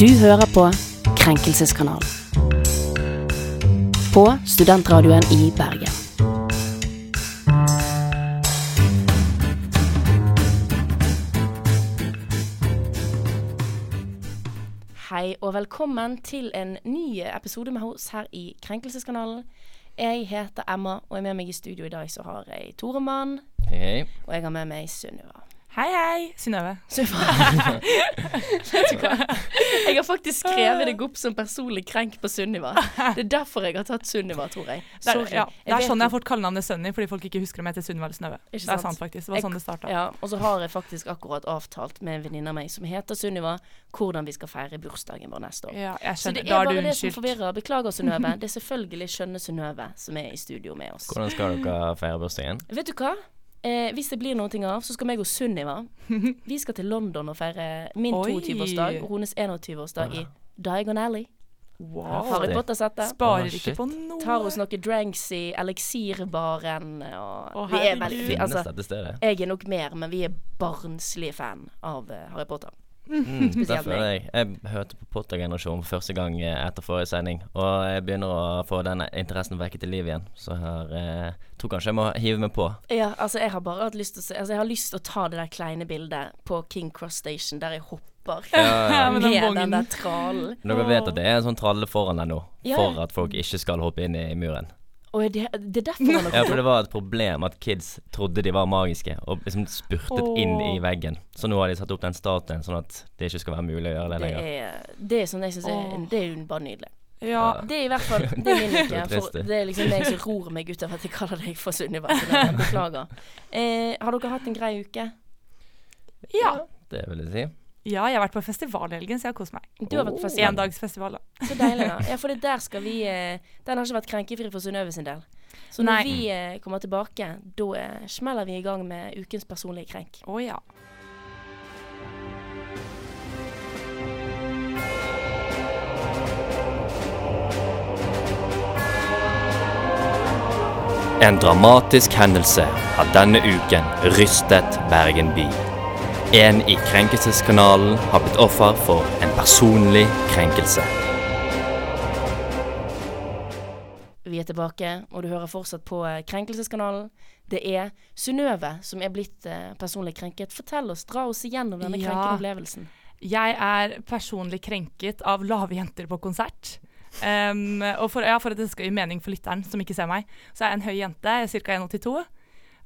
Du hører på Krenkelseskanalen. På studentradioen i Bergen. Hei og velkommen til en ny episode med oss her i Krenkelseskanalen. Jeg heter Emma, og er med meg i studio i dag så har jeg Toremann, Hei, hei. og jeg har med meg Sunniva. Hei, hei. Synnøve. Sunniva. Vet du hva? Jeg har faktisk skrevet deg opp som personlig krenk på Sunniva. Det er derfor jeg har tatt Sunniva, tror jeg. Det er, ja, det er sånn jeg har fått kallenavnet Sunny, fordi folk ikke husker om jeg heter Sunniva eller Synnøve. Det er sant? faktisk. Det var sånn det starta. Ja, og så har jeg faktisk akkurat avtalt med en venninne av meg som heter Sunniva, hvordan vi skal feire bursdagen vår neste år. Ja, jeg Så det er er bare det som forvirrer. Beklager, Synnøve. Det er selvfølgelig skjønne Synnøve som er i studio med oss. Hvordan skal dere feire bursdagen? Vet du hva? Eh, hvis det blir noe av, så skal meg og Sunniva Vi skal til London og feire min Oi. 22-årsdag og hennes 21-årsdag i Diagon Alley. Wow. Harry Potter-settet. Sparer oh, ikke på noe. Tar oss noen drinks i eliksirbaren. Og oh, vi er veldig altså. Jeg er nok mer, men vi er barnslige fan av eh, Harry Potter. Mm, Spesielt derfor er jeg, jeg hørte på Potter-generasjonen for første gang eh, etter forrige sending, og jeg begynner å få denne interessen vekket til liv igjen. Så jeg eh, tror kanskje jeg må hive meg på. Ja, altså jeg har bare hatt lyst til å se Altså jeg har lyst til å ta det der kleine bildet på King Cross Station der jeg hopper Ja, med med den den, der trallen. Dere vet at det er en sånn tralle foran deg nå, Ja. for at folk ikke skal hoppe inn i muren. Og det, det er derfor han har Ja, for det var et problem at kids trodde de var magiske, og liksom spurtet Åh. inn i veggen. Så nå har de satt opp den statuen, sånn at det ikke skal være mulig å gjøre det Det lenger. er, det er sånn jeg syns er Åh. Det er jo bare nydelig. Ja. Det er i hvert fall Det er min uke. trist, det. det er liksom meg som ror meg ut av at jeg kaller deg for Sunniva. så det- Beklager. Eh, har dere hatt en grei uke? ja. Det vil jeg si. Ja, jeg har vært på festival i helgen, så jeg har kost meg. Du har vært på festival. Endagsfestival, da. Så deilig, da. Ja, for det der skal vi eh, Den har ikke vært krenkefri for Synnøve sin del. Så når Nei. vi eh, kommer tilbake, da eh, smeller vi i gang med ukens personlige krenk. Å ja. En dramatisk hendelse har denne uken rystet Bergen by. En i Krenkelseskanalen har blitt offer for en personlig krenkelse. Vi er tilbake, og du hører fortsatt på eh, Krenkelseskanalen. Det er Synnøve som er blitt eh, personlig krenket. Fortell oss, dra oss igjennom denne Ja. krenkende opplevelsen. Jeg er personlig krenket av lave jenter på konsert. Um, og for, ja, for at det skal gi mening for lytteren som ikke ser meg, så er jeg en høy jente, ca. 1,82.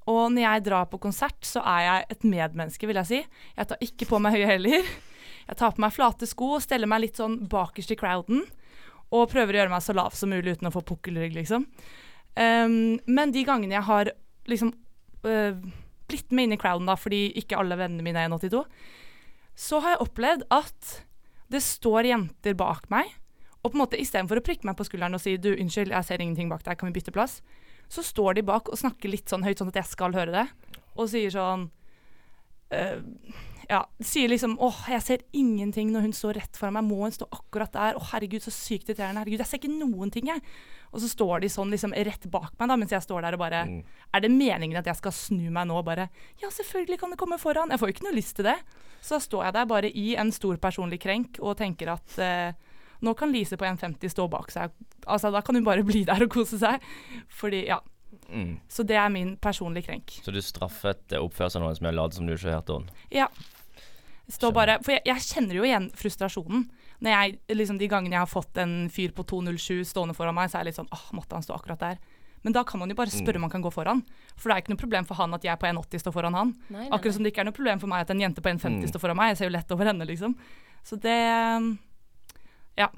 Og når jeg drar på konsert, så er jeg et medmenneske, vil jeg si. Jeg tar ikke på meg høye hæler. Jeg tar på meg flate sko og steller meg litt sånn bakerst i crowden. Og prøver å gjøre meg så lav som mulig uten å få pukkelrygg, liksom. Um, men de gangene jeg har liksom uh, blitt med inn i crowden, da, fordi ikke alle vennene mine er 1,82, så har jeg opplevd at det står jenter bak meg, og på en måte istedenfor å prikke meg på skulderen og si du, unnskyld, jeg ser ingenting bak deg, kan vi bytte plass? Så står de bak og snakker litt sånn høyt, sånn at jeg skal høre det, og sier sånn øh, Ja, sier liksom åh, jeg ser ingenting når hun står rett foran meg, må hun stå akkurat der? Å herregud, så sykt irriterende, herregud, jeg ser ikke noen ting, jeg. Og så står de sånn liksom rett bak meg, da, mens jeg står der og bare Mm. Er det meningen at jeg skal snu meg nå og bare Ja, selvfølgelig kan det komme foran. Jeg får jo ikke noe lyst til det. Så da står jeg der bare i en stor personlig krenk og tenker at eh, nå kan Lise på 1,50 stå bak seg. Altså, da kan hun bare bli der og kose seg. Fordi, ja. Mm. Så det er min personlige krenk. Så du straffet eh, oppførselen hennes med å late som du ikke hørte henne? Ja. Bare, for jeg, jeg kjenner jo igjen frustrasjonen. Når jeg, liksom De gangene jeg har fått en fyr på 207 stående foran meg, så er jeg litt sånn åh, måtte han stå akkurat der? Men da kan man jo bare spørre om han kan gå foran. For det er ikke noe problem for han at jeg på 1,80 står foran han. Nei, nei, Akkurat som det ikke er noe problem for meg at en jente på 1,50 Mm. står foran meg. Jeg ser jo lett over henne, liksom. Så det Ja.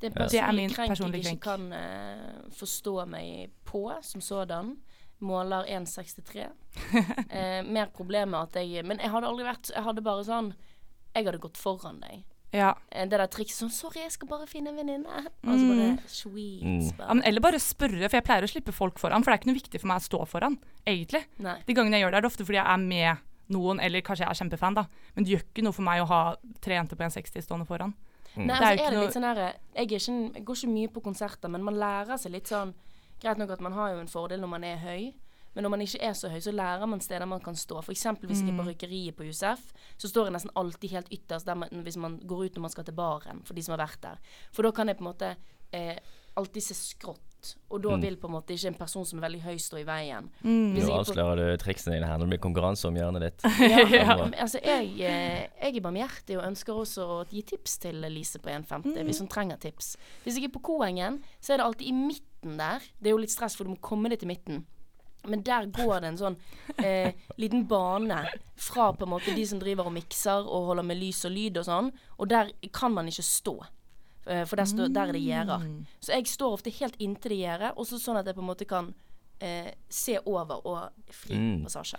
Det er, Ja. Det er min personlig krenk jeg ikke krenk. kan uh, forstå meg på som sådan. Måler 1,63. eh, mer problemet at jeg Men jeg hadde aldri vært Jeg hadde bare sånn Jeg hadde gått foran deg. Ja. Eh, Det der trikset sånn 'Sorry, jeg skal bare finne en venninne.' Bare Mm. Sweet. Mm. ja, Eller bare spørre, for jeg pleier å slippe folk foran. For det er ikke noe viktig for meg å stå foran, egentlig. Nei. De gangene jeg gjør det, er det ofte fordi jeg er med noen, eller kanskje jeg er kjempefan, da. Men det gjør ikke noe for meg å ha tre jenter på 1,60 stående foran. Nei, er altså, er det litt sånn her jeg, er ikke, jeg går ikke mye på konserter, men man lærer seg litt sånn Greit nok at man har jo en fordel når man er høy, Men når man ikke er så høy, så lærer man steder man kan stå. Eksempel hvis jeg er på røykeriet på Josef, så står jeg nesten alltid helt ytterst der man, hvis man går ut når man skal til baren, for de som har vært der. For da kan jeg på en måte eh, alltid se skrått. Og da vil på en måte ikke en person som er veldig høy, stå i veien. Mm. Nå er avslører du triksene dine her. Når det blir konkurranse om hjørnet ditt. ja, men altså, jeg, eh, jeg er barmhjertig og ønsker også å gi tips til Lise på 1,50 hvis hun trenger tips. Hvis jeg er på Koengen, så er det alltid i midten der. Det er jo litt stress, for du må komme deg til midten. Men der går det en sånn eh, liten bane fra på en måte de som driver og mikser og holder med lys og lyd og sånn, og der kan man ikke stå. Eh, For der, stå, der er det gjerder. Så jeg står ofte helt inntil det gjerdet, og så sånn at jeg på en måte kan eh, se over og fri Mm. passasje.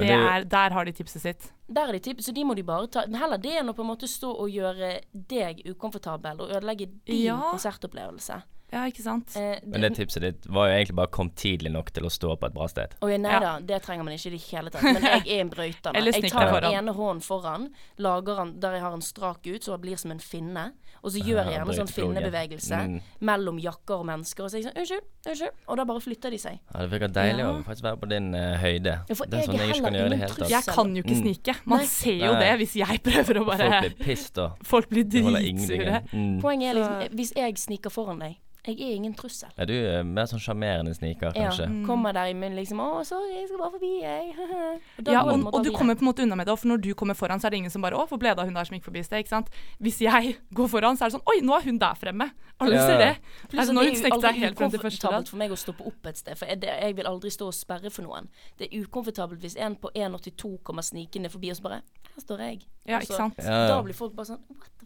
Er, der har de tipset sitt. Der er de tipset, så de må de bare ta. Men heller det enn å på en måte stå og gjøre deg ukomfortabel og ødelegge din Ja. konsertopplevelse. Ja, ikke sant? Eh, Men det tipset ditt var jo egentlig bare kom tidlig nok til å stå på et bra sted. Oi, nei Ja. da, det trenger man ikke i det hele tatt. Men jeg er en brøyter. Jeg tar den ene hånden foran, lager den der jeg har en strak ut, så det blir som en finne. Og så gjør jeg gjerne sånn finnebevegelse Mm. mellom jakker og mennesker. Og så er jeg sånn unnskyld, unnskyld. Og da bare flytter de seg. Ja, det virker deilig Ja. å faktisk være på din uh, høyde. Ja, for det er jeg sånn jeg ikke kan gjøre det helt hele tatt. Jeg kan jo ikke Mm. snike. Man Nei. ser jo Nei. det hvis jeg prøver å Folk bare blir pissed da. Folk blir dritsure. Mm. Poenget er liksom, hvis jeg sniker foran deg, jeg er ingen trussel. Er du er mer sånn sjarmerende sniker, kanskje? Ja, kommer der i munnen liksom 'Å, sorry, jeg skal bare forbi, jeg'. Og Ja, det og, og du kommer på en måte unna med det, for når du kommer foran, så er det ingen som bare 'Å, hvor ble det av hun der som gikk forbi i sted?' Ikke sant? Hvis jeg går foran, så er det sånn 'Oi, nå er hun der fremme'. Alle Ja. ser det. Pluss Altså, nå har det hun er jo seg helt frem til første ukomfortabelt for meg å stoppe opp et sted, for jeg, det, jeg vil aldri stå og sperre for noen. Det er ukomfortabelt hvis en på 1,82 kommer snikende forbi og så bare 'Her står jeg'. Ja, ikke så- sant? Ja. Da blir folk bare sånn 'What?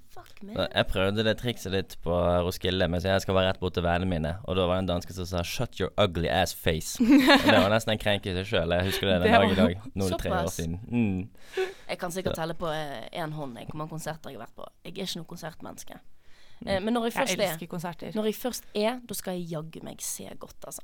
Jeg prøvde det trikset ditt på Roskilde, men jeg skal være rett bort til vennene mine. Og da var det en danske som sa 'shut your ugly ass face'. Og det var nesten en krenk i seg sjøl. Jeg husker det den dag i dag. Nå er det tre år siden. Mm. Jeg kan sikkert telle på én hånd hvor mange konserter jeg har vært på. Jeg er ikke noe konsertmenneske. Eh, men når jeg Jeg først er konserter. Når jeg først er, da skal jeg jaggu meg se godt, altså.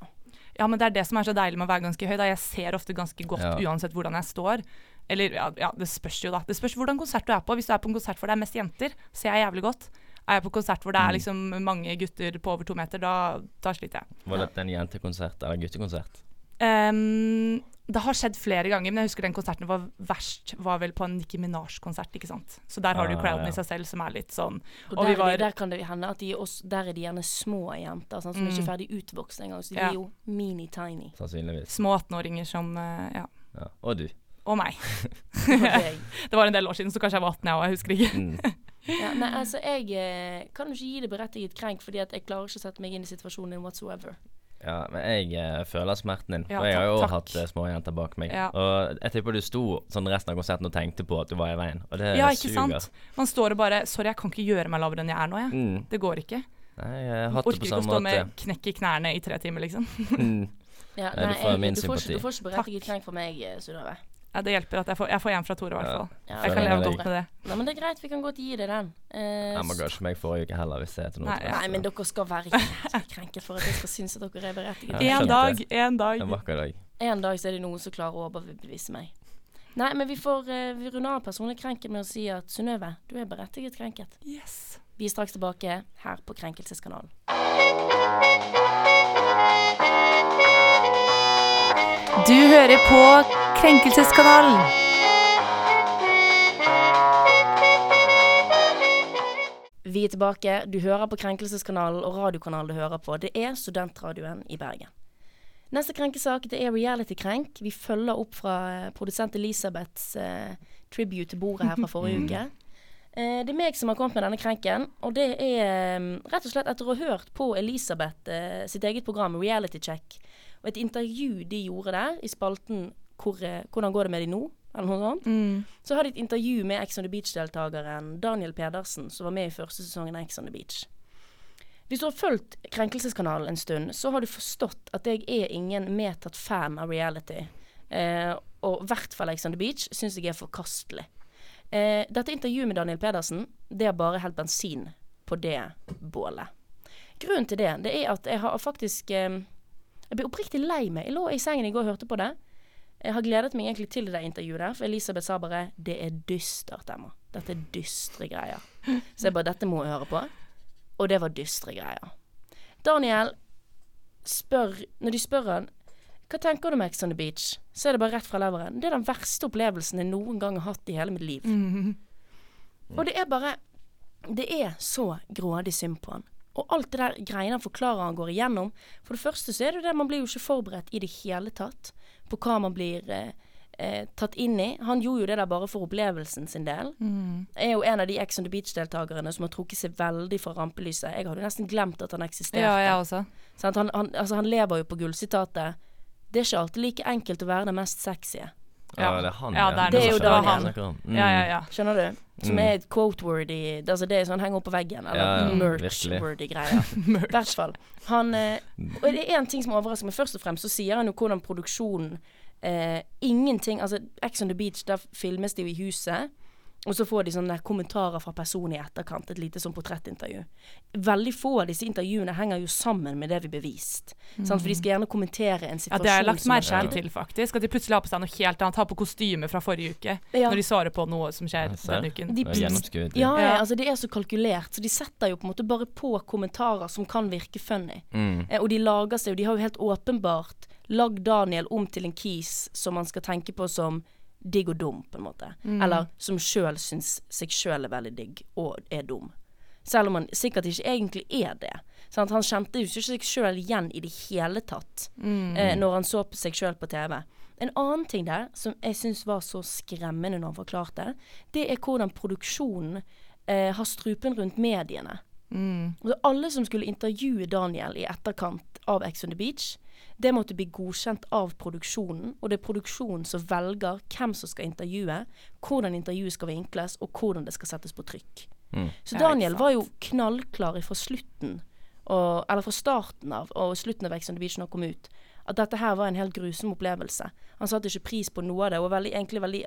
Ja, men det er det som er så deilig med å være ganske høy. Da. Jeg ser ofte ganske godt Ja. uansett hvordan jeg står. Eller ja, ja, det spørs jo, da. Det spørs hvordan konsert du er på. Hvis du er på en konsert hvor det er mest jenter, ser jeg jævlig godt. Er jeg på konsert hvor det er Mm. liksom mange gutter på over to meter, da, da sliter jeg. Var dette en jentekonsert eller guttekonsert? Um, det har skjedd flere ganger, men jeg husker den konserten var verst. Var vel på en Nicki Minaj-konsert, ikke sant. Så der har du Ah, crowden ja. i seg selv som er litt sånn Og, Og der, vi var- er der kan det hende at de også, der er de gjerne små jenter, sånn, som ikke er ferdig utvokst engang. Så de Ja. er jo mini-tiny. Sannsynligvis. små 18-åringer som eh, Ja. Ja. Og du. Og meg. Det var en del år siden, så kanskje jeg var 18 jeg òg, jeg husker ikke. Mm. Ja, nei, altså, jeg eh, kan jo ikke gi det berettiget krenk, fordi at jeg klarer ikke å sette meg inn i situasjonen din whatsoever. Ja, men jeg uh, føler smerten din. Ja, og jeg har jo takk, hatt uh, småjenter bak meg. Ja. Og jeg tipper du sto sånn resten av konserten og tenkte på at du var i veien. Og det Ja, ikke suger. sant? Man står og bare 'Sorry, jeg kan ikke gjøre meg lavere enn jeg er nå, jeg'. Mm. Det går ikke. Nei, jeg har hatt det Orker ikke å stå måte. med knekk i knærne i tre timer, liksom. Mm. Ja, Nei, du får min du, får ikke, sympati. du får ikke berettiget krenk fra meg, Synnøve. Ja, det hjelper at jeg får, jeg får en fra Tore, i hvert fall. Ja, Jeg kan leve godt med det. Nei, men det er greit, vi kan godt gi deg den. Uh, Jeg må ikke meg forrige uke heller, hvis jeg heter noe. Nei, Nei, men dere skal være krenket for at jeg skal synes at dere er berettiget. Ja, En dag, en dag. En vakker dag. En dag så er det noen som klarer å overbevise meg. Nei, men vi får uh, vi runder av personlig krenket med å si at Synnøve, du er berettiget krenket. Yes. Vi er straks tilbake her på Krenkelseskanalen. Du hører på Krenkelseskanalen. Vi er tilbake. Du hører på Krenkelseskanalen, og radiokanalen du hører på, det er Studentradioen i Bergen. Neste krenkesak det er reality-krenk. Vi følger opp fra eh, produsent Elisabeths eh, tribute til bordet her fra forrige uke. Eh, det er meg som har kommet med denne krenken, og det er eh, rett og slett etter å ha hørt på Elisabeth eh, sitt eget program Reality Check, og et intervju de gjorde der i spalten hvor, eh, 'Hvordan går det med de nå?' eller noe sånt. Mm. Så har de et intervju med Ex on the Beach-deltakeren Daniel Pedersen, som var med i første sesongen av Ex on the Beach. Hvis du har fulgt Krenkelseskanalen en stund, så har du forstått at jeg er ingen medtatt fan av reality. Eh, og i hvert fall Ex on the Beach syns jeg er forkastelig. Eh, dette intervjuet med Daniel Pedersen, det har bare helt bensin på det bålet. Grunnen til det, det er at jeg har faktisk eh, Jeg ble oppriktig lei meg. Jeg lå i sengen i går og hørte på det. Jeg har gledet meg egentlig til det intervjuet der, for Elisabeth sa bare 'Det er dystert, Emma'. Dette er dystre greier. Så jeg bare 'Dette må jeg høre på'. Og det var dystre greier. Daniel spør Når de spør han Hva tenker du om Ex on the Beach? Så er det bare rett fra leveren. Det er den verste opplevelsen jeg noen gang har hatt i hele mitt liv. Mhm. Og det er bare Det er så grådig synd på han. Og alt det der greiene han forklarer han går igjennom. For det første så er det jo det man blir jo ikke forberedt i det hele tatt på hva man blir eh, eh, tatt inn i. Han gjorde jo det der bare for opplevelsen sin del. Jeg er jo en av de Ex on the Beach-deltakerne som har trukket seg veldig fra rampelyset. Jeg hadde jo nesten glemt at han eksisterte. Ja, jeg også. Han, han, altså, han lever jo på gullsitatet 'Det er ikke alltid like enkelt å være den mest sexy'. Ja, Ja. det er han. Ja, det er Det er jo da han. Mm. Ja, ja, ja. Skjønner du? Som Mm. er et quote-wordy Altså det er sånn henger opp på veggen. Eller Ja, ja, merch-wordy greier. I hvert fall. Han eh, Og det er én ting som overrasker meg. Først og fremst så sier han jo hvordan produksjonen eh, Ingenting Altså Ex on the Beach, der filmes det jo i huset. Og så får de sånne kommentarer fra personen i etterkant. Et lite sånn portrettintervju. Veldig få av disse intervjuene henger jo sammen med det vi bevist. Sant? For de skal gjerne kommentere en situasjon. Ja, det har jeg lagt merke til, faktisk. At de plutselig har på seg noe helt annet. Har på kostyme fra forrige uke. Ja. Når de svarer på noe som skjer Jeg denne uken. De- Det er Gjennomskuet. Ja, ja, Ja. altså det er så kalkulert, så de setter jo på en måte bare på kommentarer som kan virke funny. Mm. Eh, og de lager seg jo, de har jo helt åpenbart lagd Daniel om til en kis som man skal tenke på som digg og dum, på en måte. Eller som sjøl syns seg sjøl er veldig digg og er dum. Selv om han sikkert ikke egentlig er det. Sant? Han kjente jo ikke seg sjøl igjen i det hele tatt eh, når han så på seg sjøl på TV. En annen ting der som jeg syns var så skremmende når han forklarte, det er hvordan produksjonen eh, har strupen rundt mediene. Og alle som skulle intervjue Daniel i etterkant av Ex on the Beach, det måtte bli godkjent av produksjonen, og det er produksjonen som velger hvem som skal intervjue, hvordan intervjuet skal vinkles, og hvordan det skal settes på trykk. Mm. Så Daniel var jo knallklar fra slutten, og, eller fra starten av, og slutten av Ex on the Beach når han kom ut, at dette her var en helt grusom opplevelse. Han satte ikke pris på noe av det, og veldig, egentlig veldig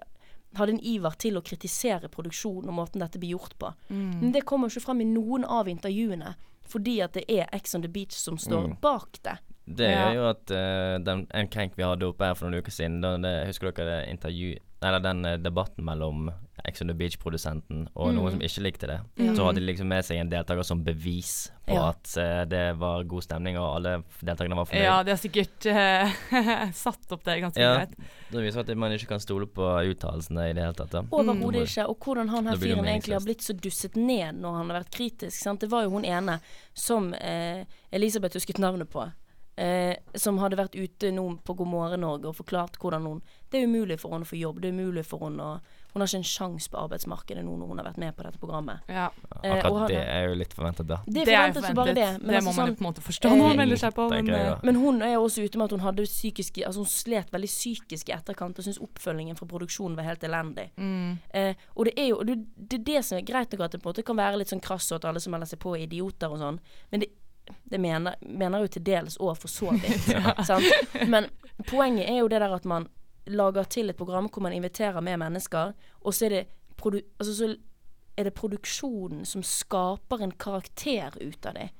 hadde en iver til å kritisere produksjonen og måten dette blir gjort på. Men det kommer ikke frem i noen av intervjuene, fordi at det er Ex on the Beach som står Mm. bak det. Det Ja. jo at uh, den, en krenk vi hadde oppe her for noen uker siden, da, det, husker dere det intervju Eller den eh, debatten mellom Ex on the Beach-produsenten og Mm. noen som ikke likte det. Så hadde de liksom med seg en deltaker som bevis på Ja. at uh, det var god stemning, og alle deltakerne var fornøyd. Ja, de har sikkert uh, satt opp det ganske Ja. greit. Det viser at man ikke kan stole på uttalelsene i det hele tatt. Da. Overhodet ikke. Og hvordan han her fyren egentlig har blitt så dusset ned når han har vært kritisk. Sant? Det var jo hun ene som uh, Elisabeth husket navnet på. Eh, som hadde vært ute nå på God morgen Norge og forklart hvordan hun Det er umulig for henne å få jobb. Det er umulig for henne å Hun har ikke en sjanse på arbeidsmarkedet nå når hun har vært med på dette programmet. Ja. Eh, Akkurat det er jo litt forventet, da. Det Det er forventet, bare det. Men det altså må man jo sånn, på en måte forstå når man eh, melder seg på. Men, jeg, eh. Men hun er jo også ute med at hun hadde psykiske Altså hun slet veldig psykisk i etterkant og syntes oppfølgingen fra produksjonen var helt elendig. mm, Eh, og det er jo det, det er det som er greit nok at det på en måte kan være litt sånn krass og at alle som melder seg på er idioter og sånn, men det, det mener, mener jo til dels òg for så vidt. sant? Men poenget er jo det der at man lager til et program hvor man inviterer med mennesker, og så er det produ altså så er det produksjonen som skaper en karakter ut av det.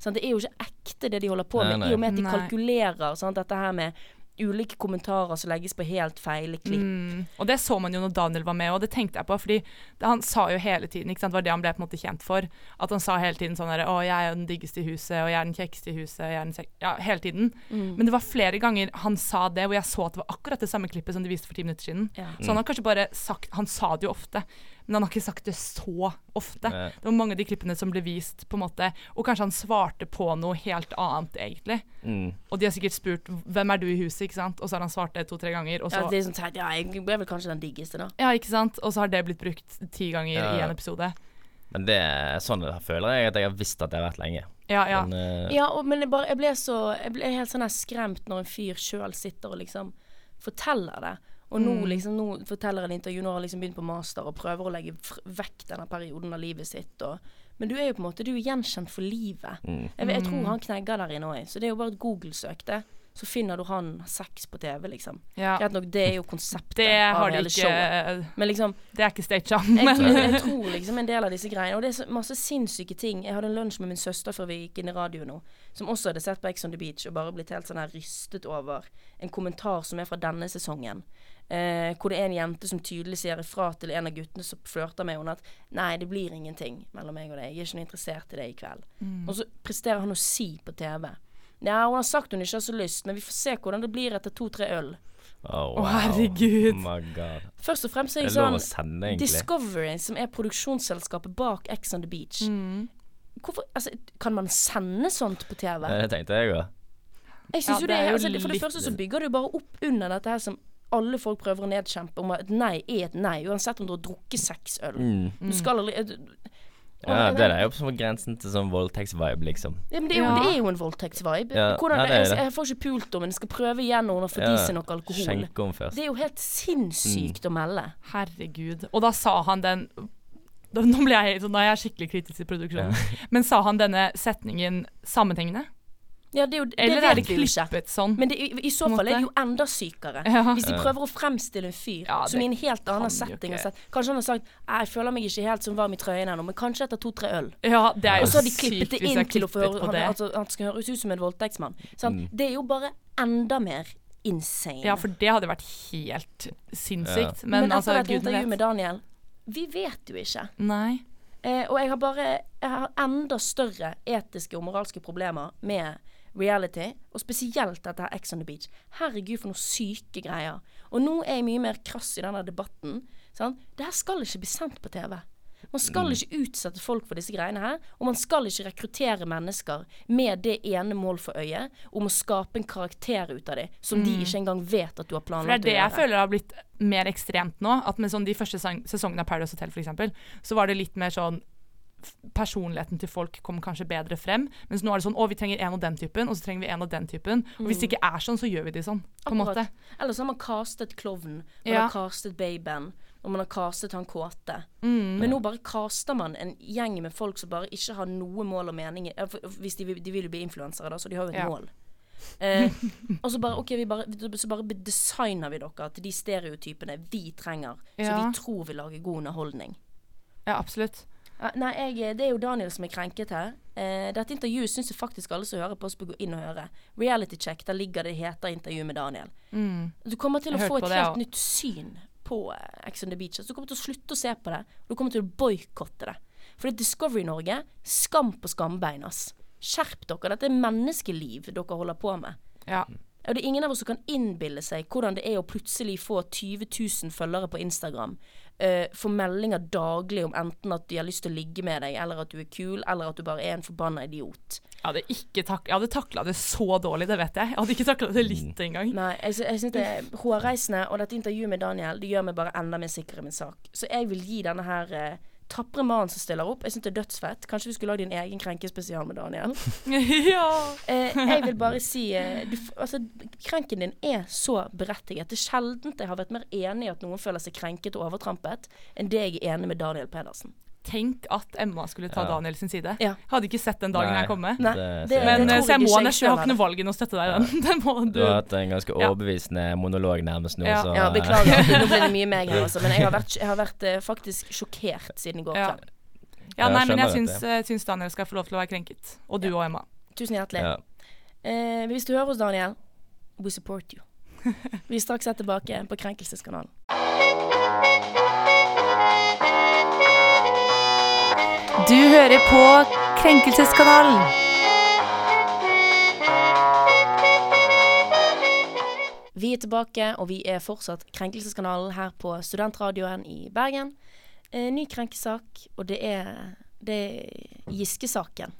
Sånn, Det er jo ikke ekte det de holder på Nei, med, nei. i og med at de Nei. kalkulerer sånn, dette her med ulike kommentarer som legges på helt feil klipp. Mm. Og det så man jo når Daniel var med, og det tenkte jeg på. fordi det, han sa jo hele tiden, ikke sant, det var det han ble på en måte kjent for. At han sa hele tiden sånn der, Å, jeg er den diggeste i huset, og jeg er den kjekkeste i huset. Jeg er den ja, hele tiden. Mm. Men det var flere ganger han sa det, hvor jeg så at det var akkurat det samme klippet som de viste for ti minutter siden. Ja. Så han har kanskje bare sagt Han sa det jo ofte, men han har ikke sagt det så ofte. Det var mange av de klippene som ble vist, på en måte, og kanskje han svarte på noe helt annet, egentlig. mm. Og de har sikkert spurt 'Hvem er du i huset?' ikke sant? Og så har han svart det to-tre ganger. Og så, Ja, det er sånn teit. Ja, jeg ble vel kanskje den diggeste, da. Ja, ikke sant? Og så har det blitt brukt ti ganger Ja. i en episode. Men det er sånn det føler jeg at jeg har visst at det har vært lenge. Ja, ja. Men, uh... Ja, og, men jeg, bare, jeg ble så Jeg ble helt sånn her skremt når en fyr sjøl sitter og liksom forteller det. Og nå Mm. liksom Nå forteller en intervju, nå har han liksom begynt på master og prøver å legge vekk denne perioden av livet sitt. Og, men du er jo på en måte Du er gjenkjent for livet. mm. Jeg, jeg tror han knegger der inne òg, så det er jo bare et Google-søk, det. Så finner du han sex på TV, liksom. ja. Greit nok, det er jo konseptet Det av har hele showet. Men liksom Det er ikke staged, jeg, tror- jeg tror liksom en del av disse greiene Og det er så masse sinnssyke ting. Jeg hadde en lunsj med min søster før vi gikk inn i radio nå, som også hadde sett på Ex on the Beach og bare blitt helt sånn her rystet over en kommentar som er fra denne sesongen. Eh, hvor det er en jente som tydelig sier ifra til en av guttene som flørter med henne at nei, det blir ingenting mellom meg og deg. Jeg er ikke noe interessert i det i kveld. Og så presterer han å si på TV Ja, hun har sagt hun ikke har så lyst, men vi får se hvordan det blir etter to-tre øl. Oh, Å, herregud. Oh my god. Først og fremst er jeg sånn sende. Discovery, som er produksjonsselskapet bak Ex on the Beach. Mm. Hvorfor, altså, Kan man sende sånt på TV? Det tenkte jeg òg. Jeg synes Ja, jo det er altså, For det litt- første så bygger jo bare opp under dette her som alle folk prøver å nedkjempe, om at et nei er et nei, uansett om du har drukket seks øl. Mm. Du skal aldri eh, du- Ja, det er jo på grensen til sånn voldtektsvibe, liksom. Ja, men det er jo, Ja. det er jo en voldtektsvibe. Ja, Hvordan, ja, er jeg, jeg får ikke pult om, men jeg skal prøve igjen når hun har fått Ja, i seg noe alkohol. Skjenke om først. Det er jo helt sinnssykt å melde. Herregud. Og da sa han den da, Nå ble jeg, så nå er jeg skikkelig kritisk til produksjonen. Men sa han denne setningen sammenhengende? Ja, det er jo det Eller er det klippet sånn? Men det, i, i så fall er det jo enda sykere. Ja. Hvis de prøver å fremstille en fyr Ja, som i en helt annen setting sett Kanskje han har sagt 'Jeg føler meg ikke helt som varm i trøyen ennå, men kanskje etter to-tre øl'. Ja, det er jo Og så har de klippet det inn til å få høre han, altså, han skal høres ut som en voldtektsmann. Mm. Det er jo bare enda mer insane. Ja, for det hadde vært helt sinnssykt. men, Men, altså, etter et intervju med. Daniel Vi vet jo ikke. Nei. Eh, og jeg har bare Jeg har enda større etiske og moralske problemer med reality, og spesielt dette her Ex on the Beach. Herregud, for noen syke greier. Og nå er jeg mye mer krass i denne debatten. Sant? Det her skal ikke bli sendt på TV. Man skal ikke utsette folk for disse greiene her, og man skal ikke rekruttere mennesker med det ene mål for øyet om å skape en karakter ut av dem, som de ikke engang vet at du har For det er planlagt det jeg føler har blitt mer ekstremt nå. At med sånn de første sesongene av Paradise Hotel f.eks., så var det litt mer sånn Personligheten til folk kommer kanskje bedre frem. Mens nå er det sånn å, vi trenger en av den typen, og så trenger vi en av den typen. Og hvis det ikke er sånn, så gjør vi de sånn. På en måte. Eller så har man castet klovnen, man Ja. har castet babyen, og man har castet han kåte. Mm. Men nå bare caster man en gjeng med folk som bare ikke har noe mål og mening ja, Hvis de, de vil jo bli influensere, da, så de har jo et Ja. mål. Eh, og så bare, okay, vi bare, så bare designer vi dere til de stereotypene vi trenger, så vi tror vi lager god underholdning. Ja, absolutt. Nei, jeg, det er jo Daniel som er krenket her. Eh, dette intervjuet syns jeg faktisk alle som hører på oss bør gå inn og høre. Reality check, der ligger det heter intervju med Daniel. Du kommer til å få et det helt ja. nytt syn på eh, Ex on the Beach. Altså, du kommer til å slutte å se på det. Og du kommer til å boikotte det. For det er Discovery Norge, skam på skambein, ass. Skjerp dere. Dette er menneskeliv dere holder på med. Ja. Og det er ingen av oss som kan innbille seg hvordan det er å plutselig få 20 000 følgere på Instagram. Eh, får meldinger daglig om enten at de har lyst til å ligge med deg, eller at du er kul, eller at du bare er en forbanna idiot. Jeg hadde ikke tak jeg hadde takla det så dårlig, det vet jeg. Jeg hadde ikke takla det Mm. litt engang. Nei, jeg, jeg synes det er hårreisende, og dette intervjuet med Daniel Det gjør meg bare enda mer sikker i min sak. Så jeg vil gi denne her eh, tapre mannen som stiller opp. Jeg syns det er dødsfett. Kanskje vi skulle lagd din egen krenkespesial med Daniel. ja. Eh, jeg vil bare si eh, du, altså, Krenken din er så berettiget. Det er sjelden jeg har vært mer enig i at noen føler seg krenket og overtrampet, enn det jeg er enig med Daniel Pedersen. Tenk at Emma skulle ta Ja. Daniel sin side. Ja. Hadde ikke sett den dagen Nei. jeg komme. Nei, Det. Men det det så jeg må nesten, jeg har ikke noe valg enn å støtte deg i den. den må du. Du har hatt en ganske Ja. overbevisende monolog nærmest nå, Ja. så Ja, beklager. Nå ble det mye meg her, altså. Men jeg har vært, jeg har vært uh, faktisk sjokkert siden i går Ja. kveld. Ja, nei, men jeg syns, eh, syns Daniel skal få lov til å være krenket. Og du og Emma. Tusen hjertelig. Ja. Eh, hvis du hører oss, Daniel, we support you. Vi er straks er tilbake på Krenkelseskanalen. Du hører på Krenkelseskanalen. Vi er tilbake, og vi er fortsatt Krenkelseskanalen her på Studentradioen i Bergen. Eh, ny krenkesak, og det er, det er Giske-saken.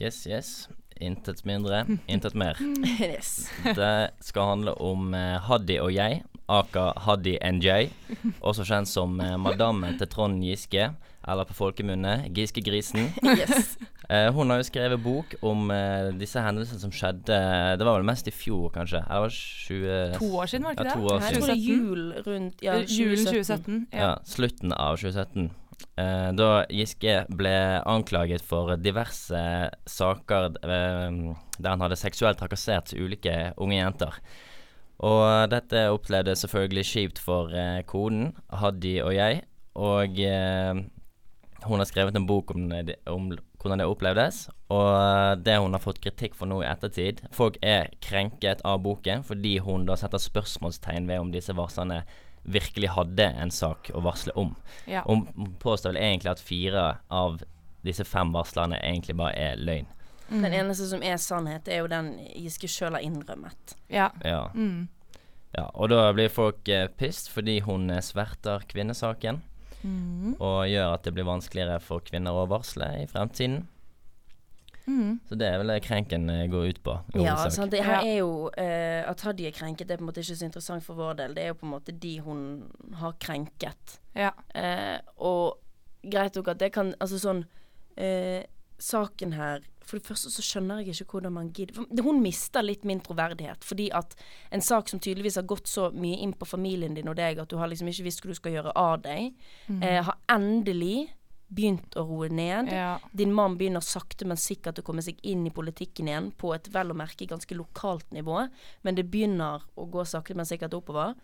Yes, yes. Intet mindre, intet mer. yes. Det skal handle om eh, Haddy og jeg, aka Haddy NJ, også kjent som eh, madammen til Trond Giske, eller på folkemunne Giskegrisen. yes. Eh, hun har jo skrevet bok om eh, disse hendelsene som skjedde Det var vel mest i fjor, kanskje? Eller var det 20... To år siden, var det Ja, to det? år Jeg tror det er jul rundt ja, 2017. Julen 2017. Ja, Ja. slutten av 2017. Eh, da Giske ble anklaget for diverse saker eh, der han hadde seksuelt trakassert ulike unge jenter. Og dette opplevde selvfølgelig kjipt for eh, konen, Haddy og jeg. Og eh, hun har skrevet en bok om, det, om hvordan det opplevdes. Og det hun har fått kritikk for nå i ettertid Folk er krenket av boken fordi hun da setter spørsmålstegn ved om disse varslerne virkelig hadde en sak å varsle om. Ja. Hun påstår vel egentlig at fire av disse fem varslerne egentlig bare er løgn. Mm. Den eneste som er sannhet, er jo den Giske sjøl har innrømmet. Ja. Ja. Mm. ja. Og da blir folk eh, pissed fordi hun eh, sverter kvinnesaken. Mm. Og gjør at det blir vanskeligere for kvinner å varsle i fremtiden. Mm. Så det er vel det krenken eh, går ut på. Ja, altså, det her er jo eh, At Hadia er krenket, det er på en måte ikke så interessant for vår del. Det er jo på en måte de hun har krenket. Ja. Eh, og greit nok at det kan Altså sånn eh, Saken her For det første så skjønner jeg ikke hvordan man gidder Hun mister litt min troverdighet. Fordi at en sak som tydeligvis har gått så mye inn på familien din og deg at du har liksom ikke visst hva du skal gjøre av deg, eh, har endelig begynt å roe ned. Ja. Din mann begynner sakte, men sikkert å komme seg inn i politikken igjen, på et vel å merke ganske lokalt nivå. Men det begynner å gå sakte, men sikkert oppover.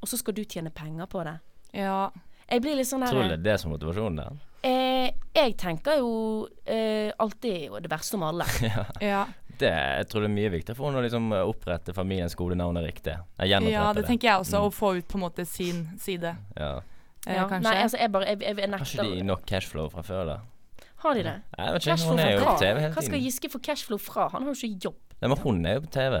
Og så skal du tjene penger på det. ja. Jeg blir litt sånn Tror du det er det som er motivasjonen der? Eh, Jeg tenker jo eh, alltid jo det verste om alle. ja. Det, jeg tror det er mye viktigere for henne å liksom opprette familiens skolenavn riktig. Ja, det tenker jeg også. Mm. Å få ut på en måte sin side, Ja. eh, Ja, kanskje. Nei, altså jeg bare Jeg, jeg, jeg Har ikke de nok cashflow fra før, da? Har de det? Jeg vet ikke, Cashflow hun er jo på? TV hele Hva skal. Giske få cashflow fra? Han har jo ikke jobb. Nei, men hun er jo på TV,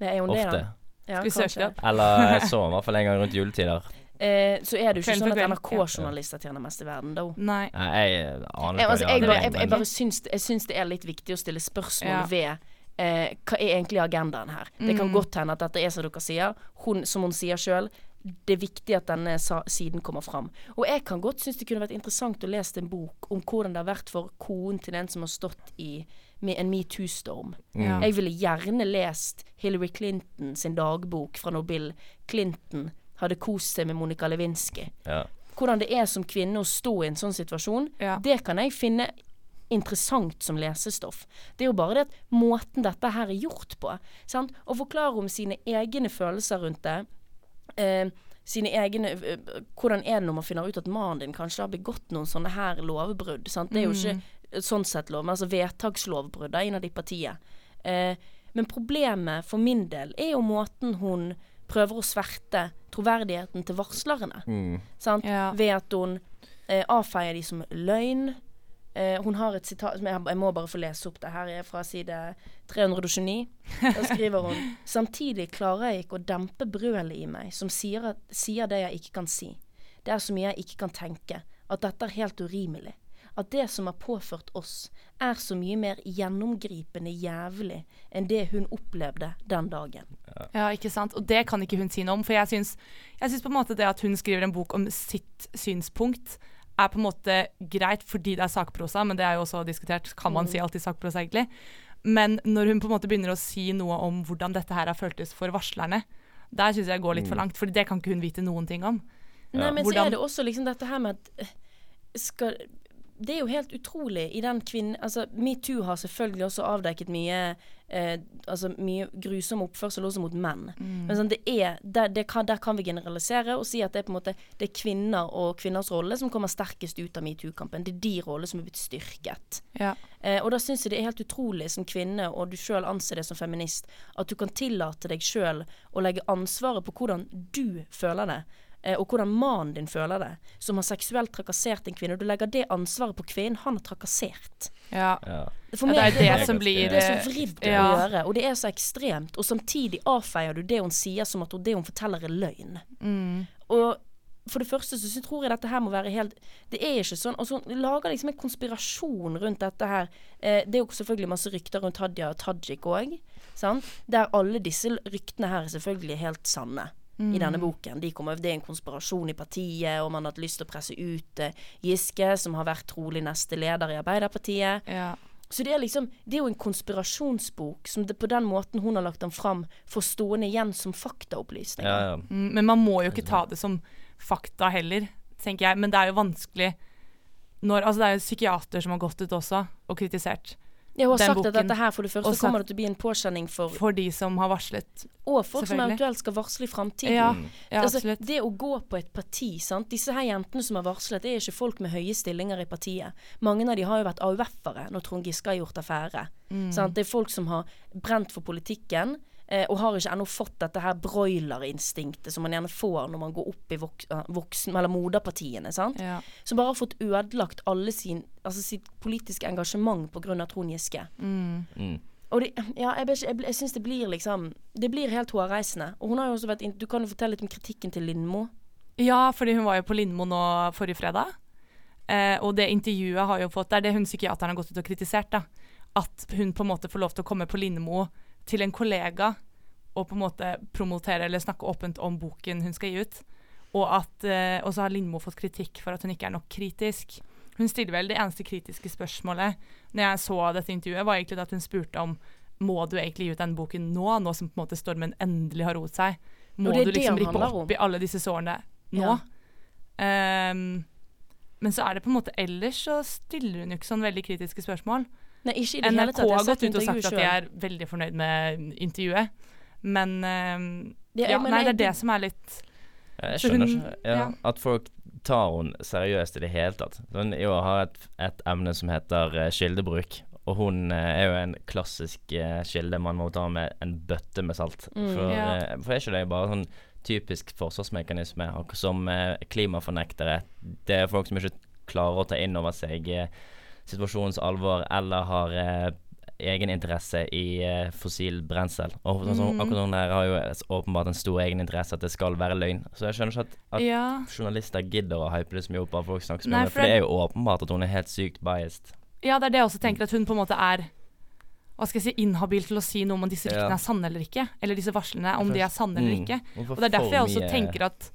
Det er det, ofte. da. Ja, Skal vi søke kanskje. opp? Eller jeg så henne i hvert fall en gang rundt juletider. Eh, så er det jo ikke sånn at. NRK-journalister tjener mest i verden, da. Nei. Nei, jeg aner ikke altså, jeg, bare, jeg, jeg bare syns, jeg syns det er litt viktig å stille spørsmål Ja. ved eh, hva er egentlig agendaen her. Det kan Mm. godt hende at dette er som dere sier. Hun, som hun sier sjøl, det er viktig at denne sa siden kommer fram. Og jeg kan godt synes det kunne vært interessant å lese en bok om hvordan det har vært for konen til den som har stått i med en metoo-storm. Ja. Jeg ville gjerne lest Hillary Clinton sin dagbok fra Nobel Clinton hadde kost seg med Monica Lewinsky. ja. Hvordan det er som kvinne å stå i en sånn situasjon, Ja. det kan jeg finne interessant som lesestoff. Det er jo bare det at måten dette her er gjort på, sant? å forklare om sine egne følelser rundt det. Eh, sine egne eh, Hvordan er det når man finner ut at mannen din kanskje har begått noen sånne her lovbrudd? Sant? Det er jo ikke eh, sånn sett lov, men altså vedtakslovbrudd er innad i partiet. Eh, men problemet for min del er jo måten hun prøver å sverte troverdigheten til varslerne. Mm. Sant? Ja. Ved at hun eh, avfeier de som løgn. Eh, hun har et sitat som jeg, jeg må bare få lese opp. Det her er fra side 329. Da skriver hun Samtidig klarer jeg ikke å dempe brølet i meg som sier, at, sier det jeg ikke kan si. Det er så mye jeg ikke kan tenke, at dette er helt urimelig. At det som er påført oss, er så mye mer gjennomgripende jævlig enn det hun opplevde den dagen. Ja, ikke sant. Og det kan ikke hun si noe om. For jeg syns, jeg syns på en måte det at hun skriver en bok om sitt synspunkt, er på en måte greit fordi det er sakprosa, men det er jo også diskutert. Kan man si alltid sakprosa, egentlig? Men når hun på en måte begynner å si noe om hvordan dette her har føltes for varslerne, der syns jeg går litt for langt, for det kan ikke hun vite noen ting om. Nei, men så er det også liksom dette her med at eh, skal Det er jo helt utrolig i den kvinnen Altså, metoo har selvfølgelig også avdekket mye eh, Altså mye grusom oppførsel også mot menn. Men sånn, det er der, det kan, der kan vi generalisere og si at det er på en måte Det er kvinner og kvinners rolle som kommer sterkest ut av metoo-kampen. Det er de rollene som er blitt styrket. Ja. Eh, og da syns jeg det er helt utrolig som kvinne, og du sjøl anser det som feminist, at du kan tillate deg sjøl å legge ansvaret på hvordan du føler det. Eh, Og hvordan mannen din føler det, som har seksuelt trakassert en kvinne. Og du legger det ansvaret på kvinnen han har trakassert. Ja. Ja. Meg det er det det som blir det er så vridd ja. å gjøre, og det er så ekstremt. Og samtidig avfeier du det hun sier som at det hun forteller er løgn. Mm. Og for det første så tror jeg dette her må være helt Det er ikke sånn. Og så lager liksom en konspirasjon rundt dette her. Eh, det er jo selvfølgelig masse rykter rundt Hadia Tajik òg, der alle disse ryktene her er selvfølgelig helt sanne. I denne boken. De kommer, det er en konspirasjon i partiet, og man har hatt lyst til å presse ut eh, Giske, som har vært trolig neste leder i Arbeiderpartiet. Ja. Så det er liksom Det er jo en konspirasjonsbok som det på den måten hun har lagt den fram, får stående igjen som faktaopplysninger. Ja, ja. Mm, Men man må jo ikke ta det som fakta heller, tenker jeg. Men det er jo vanskelig når Altså, det er jo psykiater som har gått ut også og kritisert. Jeg har sagt sagt at dette her for det første sagt- kommer det til å bli en påkjenning for For de som har varslet. Og folk som eventuelt skal varsle i framtiden. Ja, ja altså, absolutt. det å gå på et parti, sant? disse her jentene som har varslet, det er ikke folk med høye stillinger i partiet. Mange av de har jo vært AUF-ere når Trond Giske har gjort affære. Mm. Sant? Det er folk som har brent for politikken. Eh, og har ikke ennå fått dette her broilerinstinktet som man gjerne får når man går opp i vok voksen, eller moderpartiene. sant? Ja. Som bare har fått ødelagt alle sin, altså sitt politiske engasjement pga. Trond Giske. Mm. Mm. Og det, ja, jeg, jeg, jeg syns det blir liksom Det blir helt hårreisende. Og hun har jo også vært inn- Du kan jo fortelle litt om kritikken til Lindmo. Ja, fordi hun var jo på Lindmo nå forrige fredag. Eh, og det intervjuet har jo fått Det er det hun psykiateren har gått ut og kritisert. da. At hun på en måte får lov til å komme på Lindmo til en kollega og på en måte promotere eller snakke åpent om boken hun skal gi ut. Og, at, eh, og så har Lindmo fått kritikk for at hun ikke er nok kritisk. Hun stiller vel det eneste kritiske spørsmålet når jeg så dette intervjuet, var egentlig at hun spurte om må du egentlig gi ut denne boken nå, nå som på en måte stormen endelig har roet seg? Må du liksom rippe om. opp i alle disse sårene nå? Ja. Um, men så er det på en måte ellers så stiller hun jo ikke sånn veldig kritiske spørsmål. Nei, ikke i det hele NRK tatt. Jeg har gått ut og sagt at de er veldig fornøyd med intervjuet. Men ehm, Det- ja, nei, det er det som er litt Jeg skjønner ikke ja, ja. at folk tar henne seriøst i det hele tatt. Hun i år har et, et emne som heter eh, kildebruk. Og hun eh, er jo en klassisk uh, kilde man må ta med en bøtte med salt. Mm, for, ja. eh, for er ikke det bare sånn typisk forsvarsmekanisme, akkurat som eh, klimafornektere? Det er folk som ikke klarer å ta inn over seg eh, situasjonens alvor, eller har eh, egeninteresse i eh, fossil brensel. Og sånn Mhm. akkurat hun her har jo åpenbart en stor egeninteresse at det skal være løgn. Så jeg skjønner ikke at, at Ja. journalister gidder å hype det så mye opp av folk snakker så mye om det, for det er jo åpenbart at hun er helt sykt biased. ja, det er det jeg også tenker, at hun på en måte er hva skal jeg si, inhabil til å si noe om disse ryktene Ja. er sanne eller ikke. Eller disse varslene, om de er sanne eller Mm. ikke. Og det er derfor jeg også tenker at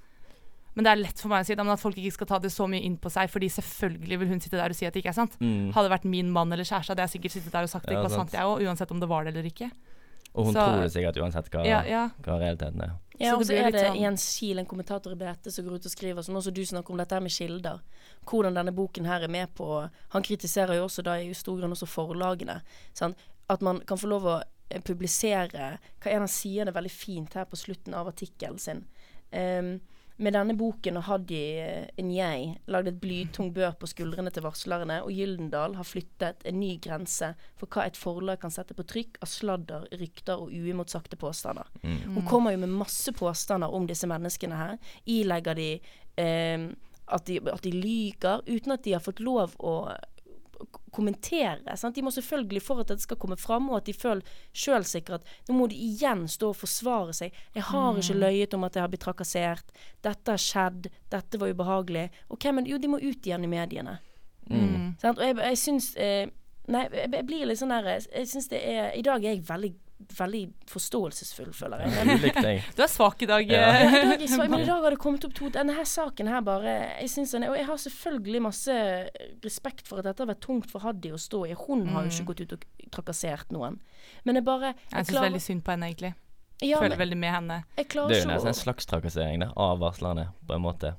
Men det er lett for meg å si det, men at folk ikke skal ta det så mye inn på seg, fordi selvfølgelig vil hun sitte der og si at det ikke er sant. mm. Hadde det vært min mann eller kjæreste, hadde jeg sikkert sittet der og sagt det Ja, ikke var sant. sant, jeg òg, uansett om det var det eller ikke. Og hun så- tror det sikkert uansett hva, Ja, ja. hva realiteten er. Ja, Så og så er det sånn- Jens Kiel, en kommentator i BT, som går ut og skriver, som også du snakker om dette her med kilder. Hvordan denne boken her er med på Han kritiserer jo også da i stor grunn også forlagene. Sant? At man kan få lov å eh, publisere Hva det han sier det veldig fint her på slutten av artikkelen sin? Ehm, med denne boken har Hadi eh, Njei lagd et blytung bør på skuldrene til varslerne, og Gyldendal har flyttet en ny grense for hva et forlag kan sette på trykk av sladder, rykter og uimotsagte påstander. Hun kommer jo med masse påstander om disse menneskene her. Ilegger de, eh, at de at de lyger, uten at de har fått lov å kommentere. Sant? De må selvfølgelig, for at dette skal komme fram, og at de føler sjølsikre at nå må de igjen stå og forsvare seg. 'Jeg har ikke løyet om at jeg har blitt trakassert. Dette har skjedd. Dette var ubehagelig.' Ok, men jo, de må ut igjen i mediene. Mm. Sant? Og jeg, jeg syns eh, Nei, jeg, jeg blir litt sånn der jeg syns det er I dag er jeg veldig Veldig forståelsesfull, føler jeg. Men, Du er svak i dag. Ja. eh. ja, i dag men i dag har det kommet opp to Denne her saken her bare jeg synes den er, Og jeg har selvfølgelig masse respekt for at dette har vært tungt for Haddy å stå i. Hun har jo ikke gått ut og trakassert noen. Men jeg bare Jeg syns veldig synd på henne, egentlig. ja, Føler men, veldig med henne. jeg Det er jo nesten en slags trakassering da, av varslerne, på en måte.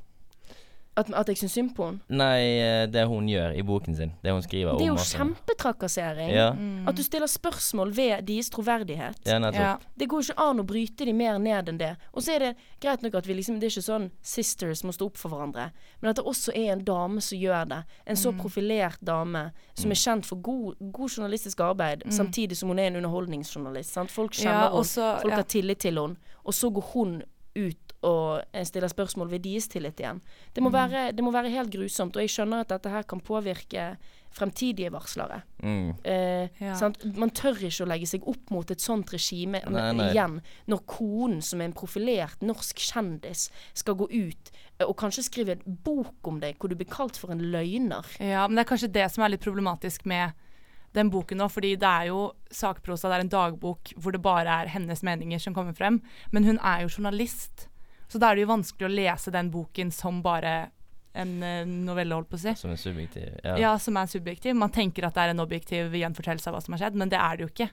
At, at jeg syns synd på henne. Nei, eh, det hun gjør i boken sin, det hun skriver Det er om jo kjempetrakassering. Ja, At du stiller spørsmål ved deres troverdighet. ja. Ja. Det går ikke an å bryte de mer ned enn det. Og så er det greit nok at vi liksom Det er ikke sånn sisters må stå opp for hverandre. Men at det også er en dame som gjør det. En så profilert dame som er kjent for god, god journalistisk arbeid, samtidig som hun er en underholdningsjournalist. Sant? Folk kjenner Ja, henne, folk ja. har tillit til henne. Og så går hun ut og eh, stiller spørsmål ved deres tillit igjen. Det må, være, det må være helt grusomt. Og jeg skjønner at dette her kan påvirke fremtidige varslere. Mm. Eh, Ja. sant? Man tør ikke å legge seg opp mot et sånt regime Nei, nei. igjen, når konen, som er en profilert norsk kjendis, skal gå ut eh, og kanskje skrive en bok om deg hvor du blir kalt for en løgner. Ja, men det er kanskje det som er litt problematisk med den boken nå, fordi det er jo sakprosa, det er en dagbok hvor det bare er hennes meninger som kommer frem. Men hun er jo journalist, så da er det jo vanskelig å lese den boken som bare en eh, novelle, holdt på å si. Som er subjektiv Ja. Ja, som er subjektiv. Man tenker at det er en objektiv gjenfortellelse av hva som har skjedd, men det er det jo ikke.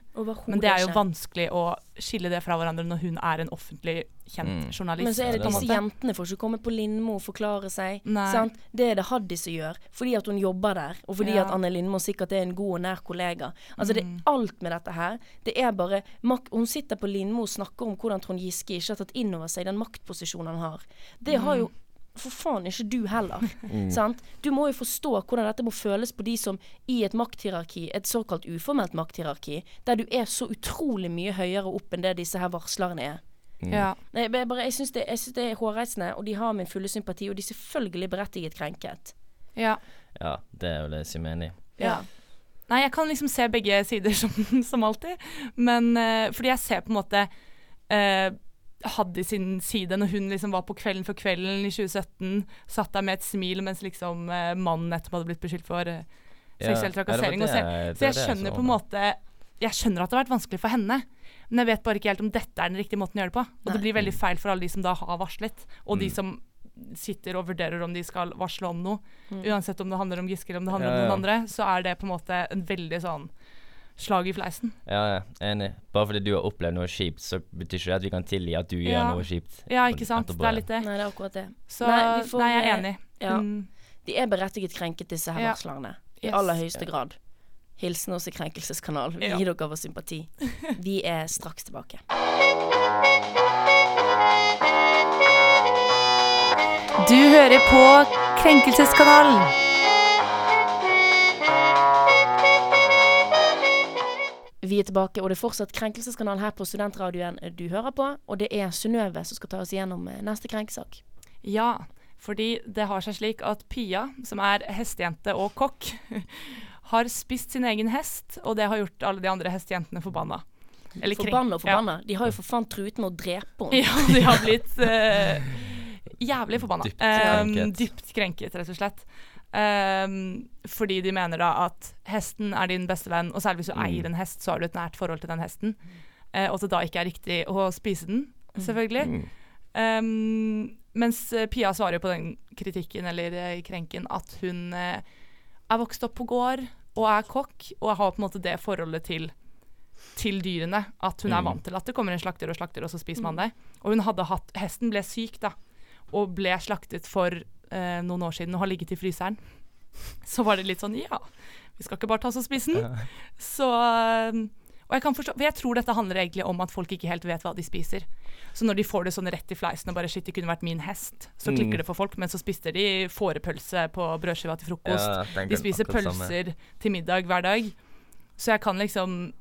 Men det er jo vanskelig å skille det fra hverandre når hun er en offentlig kjent Mm. journalist. Men så er det det disse jentene får ikke komme på Lindmo og forklare seg. Sant? Det er det Haddy som gjør, fordi at hun jobber der, og fordi Ja. at Anne Lindmo sikkert er en god og nær kollega. Altså det Mm. er alt med dette her. Det er bare mak Hun sitter på Lindmo og snakker om hvordan Trond Giske ikke har tatt inn over seg den maktposisjonen han har. Det har Mm. jo for faen ikke du heller. Mm. Sant? Du må jo forstå hvordan dette må føles på de som i et makthierarki, et såkalt uformelt makthierarki, der du er så utrolig mye høyere opp enn det disse her varslerne er. Ja. Nei, jeg, bare, jeg syns det, synes det er hårreisende, og de har min fulle sympati, og de er selvfølgelig berettiget krenket. ja. Ja, det er jo det jeg er i. Ja. Nei, jeg kan liksom se begge sider som, som alltid. Men uh, fordi jeg ser på en måte uh, Haddy sin side når hun liksom var på Kvelden for kvelden i 2017. Satt der med et smil mens liksom eh, mannen nettopp hadde blitt beskyldt for eh, seksuell Ja, trakassering. ja, det det- det så jeg det jeg skjønner på en måte Jeg skjønner at det har vært vanskelig for henne. Men jeg vet bare ikke helt om dette er den riktige måten å gjøre det på. Og Nei. det blir veldig feil for alle de som da har varslet, og de Mm. som sitter og vurderer om de skal varsle om noe. Mm. Uansett om det handler om Giske eller om det handler Ja, om noen andre, så er det på en måte en veldig sånn slag i fleisen. Ja, ja, enig. Bare fordi du har opplevd noe kjipt, så betyr ikke det at vi kan tilgi at du gjør noe kjipt. Ja, ikke sant? etterpå. Det er litt det. Nei, det er akkurat det. Så Nei, nei, jeg er enig. Ja. Mm, De er berettiget krenket, disse her Ja. varslerne. I Yes. aller høyeste grad. Hilsen oss i Krenkelseskanal. Vi Ja. gir dere vår sympati. Vi er straks tilbake. Du hører på Krenkelseskanalen. Vi er tilbake, og det er fortsatt Krenkelseskanal her på Studentradioen du hører på. Og det er Synnøve som skal ta oss gjennom eh, neste krenkesak. ja, fordi det har seg slik at Pia, som er hestejente og kokk, har spist sin egen hest, og det har gjort alle de andre hestejentene forbanna. Eller Forbanna og forbanna. De har jo for faen truet med å drepe henne. Ja, de har blitt uh, jævlig forbanna. Dypt Um, krenket. dypt krenket, rett og slett. Um, fordi de mener da at hesten er din beste venn, og særlig hvis du Mm. eier en hest, så har du et nært forhold til den hesten. Uh, og at det da ikke er riktig å spise den, selvfølgelig. Mm. Um, mens eh, Pia svarer jo på den kritikken eller eh, krenken at hun uh, er vokst opp på gård og er kokk, og har på en måte det forholdet til, til dyrene. At hun er Mm. vant til at det kommer en slakter og slakter, og så spiser man det. Og hun hadde hatt Hesten ble syk, da, og ble slaktet for eh, noen år siden og har ligget i fryseren. Så var det litt sånn Ja, vi skal ikke bare ta oss og spise den. Så eh, Og jeg kan forstå For jeg tror dette handler egentlig om at folk ikke helt vet hva de spiser. Så når de får det sånn rett i fleisen og bare shit, det kunne vært min hest, så Mm. klikker det for folk. Men så spiste de fårepølse på brødskiva til frokost. Ja, de spiser pølser til middag hver dag. Så jeg kan liksom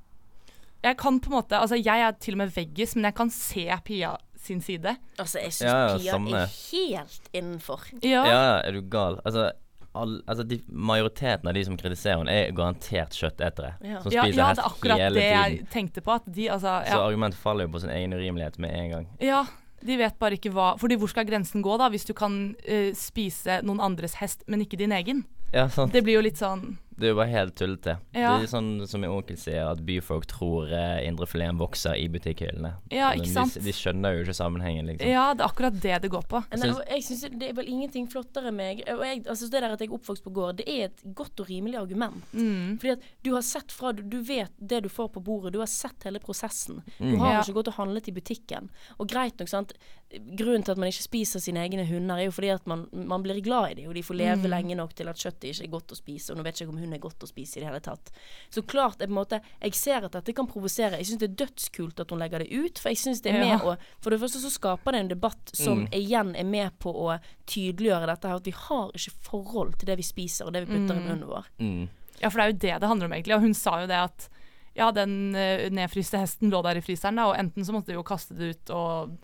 Jeg kan på en måte Altså, jeg er til og med veggis, men jeg kan se Pia sin side. Altså, jeg syns Ja, ja, Pia er helt innenfor. Ja. Ja, er du gal? Altså, all, altså de, majoriteten av de som kritiserer henne, er garantert kjøttetere. Ja. Som Ja, spiser ja, hest det er akkurat hele det tiden. jeg tenkte på. At de, altså, Så argumentet faller jo på sin egen urimelighet med en gang. ja, de vet bare ikke hva Fordi hvor skal grensen gå, da? Hvis du kan uh, spise noen andres hest, men ikke din egen? Ja, sant. Det blir jo litt sånn Det er jo bare helt tullete. Ja. Det er sånn som min onkel sier, at byfolk tror uh, indrefileten vokser i butikkhyllene. Ja, ikke de, sant? De, skjønner jo ikke sammenhengen, liksom. Ja, det er akkurat det det går på. Nei, og jeg synes Det er vel ingenting flottere enn meg. og jeg, altså Det der at jeg er oppvokst på gård, det er et godt og rimelig argument. Mm. Fordi at du har sett fra Du, du vet det du får på bordet. Du har sett hele prosessen. Du Mm. har Ja. ikke gått og handlet i butikken. Og greit nok, sant. Grunnen til at man ikke spiser sine egne hunder, er jo fordi at man, man blir glad i dem, og de får leve Mm. lenge nok til at kjøttet ikke er godt å spise. Og nå vet jeg ikke om hund er godt å spise i det hele tatt. Så klart, jeg, på en måte, jeg ser at dette kan provosere. Jeg syns det er dødskult at hun legger det ut, for jeg syns det er Ja. med å For det første så skaper det en debatt som Mm. igjen er med på å tydeliggjøre dette her, at vi har ikke forhold til det vi spiser, og det vi putter i Mm. munnen vår. Mm. Ja, for det er jo det det handler om, egentlig. Og hun sa jo det at ja, den uh, nedfryste hesten lå der i fryseren, da, og enten så måtte de jo kaste det ut og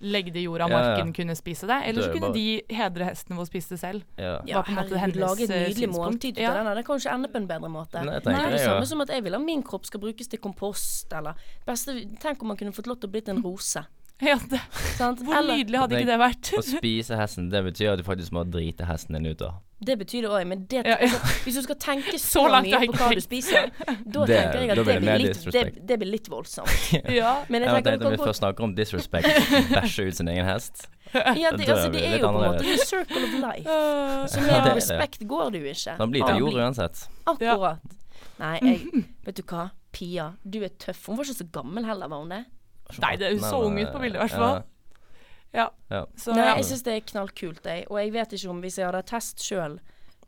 legge det i jorda, og Ja, ja. marken kunne spise det, eller så kunne bare- de hedre hestene ved å spise det selv. Ja. Ja, herregud, hennes, lage et eh, nydelig måltid ut av den. Det kan jo ikke ende på en bedre måte. Nei, det er det samme som at jeg vil at min kropp skal brukes til kompost, eller beste, Tenk om man kunne fått lov til å blitt en rose. Ja, det, Sant? hvor Eller, nydelig hadde ikke det vært? Å spise hesten, det betyr at du faktisk må drite hesten din ut. da det betyr det òg, men det, Ja, ja. altså, hvis du skal tenke så, Så langt mye på hva du spiser, da Det- tenker jeg at det det blir, litt, det, det blir litt voldsomt. ja. Men jeg tenker du Når vi først snakker om disrespect, bæsje ut sin egen hest Ja, det, altså, det er jo på en måte the circle of life. Så Ja, er respekt går det jo ikke. Da blir til jord uansett. Akkurat. Nei, jeg Vet du hva? Pia, du er tøff. Hun var ikke så gammel heller, var hun det? Nei, det hun så ung ut på bildet, i hvert fall. Ja. Ja. Så Nei, jeg syns det er knallkult, jeg. Og jeg vet ikke om hvis jeg hadde test sjøl,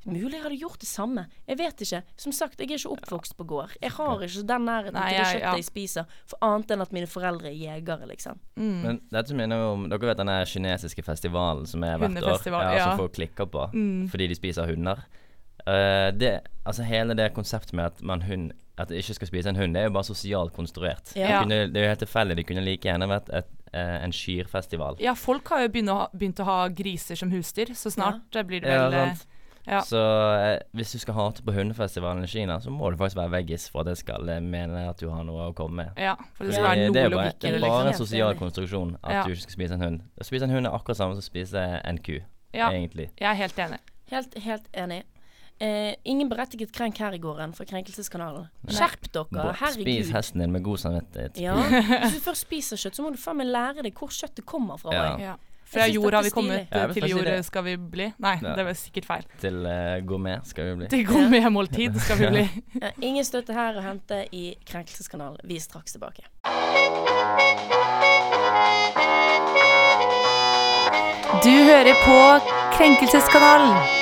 Mulig jeg hadde gjort det samme. Jeg vet ikke. Som sagt, jeg er ikke oppvokst på gård. Jeg har ikke den nærheten Nei, til det jeg- kjøttet ja. jeg spiser, for annet enn at mine foreldre er jegere, liksom. Mm. Men dette minner jo om Dere vet den der kinesiske festivalen som er hvert år? Ja, ja. Som folk klikker på Mm. fordi de spiser hunder. Uh, det, altså Hele det konseptet med at man hund At det ikke skal spise en hund, det er jo bare sosialt konstruert. Ja. Det, kunne, det er jo helt tilfeldig. De kunne like gjerne vært et, en kyrfestival. Ja, folk har jo begynt å ha, begynt å ha griser som husdyr, så snart ja. blir det vel ja, ja. Så eh, hvis du skal hate på hundefestivalen i Kina, så må du faktisk være veggis for at jeg skal eh, mene at du har noe å komme med. Ja, for det skal være det er bare, logikk det er Liksom. bare en sosial konstruksjon at Ja. du ikke skal spise en hund. Å spise en hund er akkurat samme som å spise en ku, Ja, egentlig. jeg er helt enig. Helt, helt enig. Eh, ingen berettiget krenk her i gården fra Krenkelseskanalen. Skjerp dere, herregud. Spis hesten din med god samvittighet. Ja. Hvis du først spiser kjøtt, så må du faen meg lære deg hvor kjøttet kommer fra. Ja. Ja. Fra jord har vi kommet, Ja, eh, til faktisk si jord skal vi bli. Nei, Ja. det var sikkert feil. Til uh, gourmet skal vi bli. Til gourmetmåltid skal vi bli. Ingen støtte her å hente i Krenkelseskanalen. Vi er straks tilbake. Du hører på Krenkelseskanalen.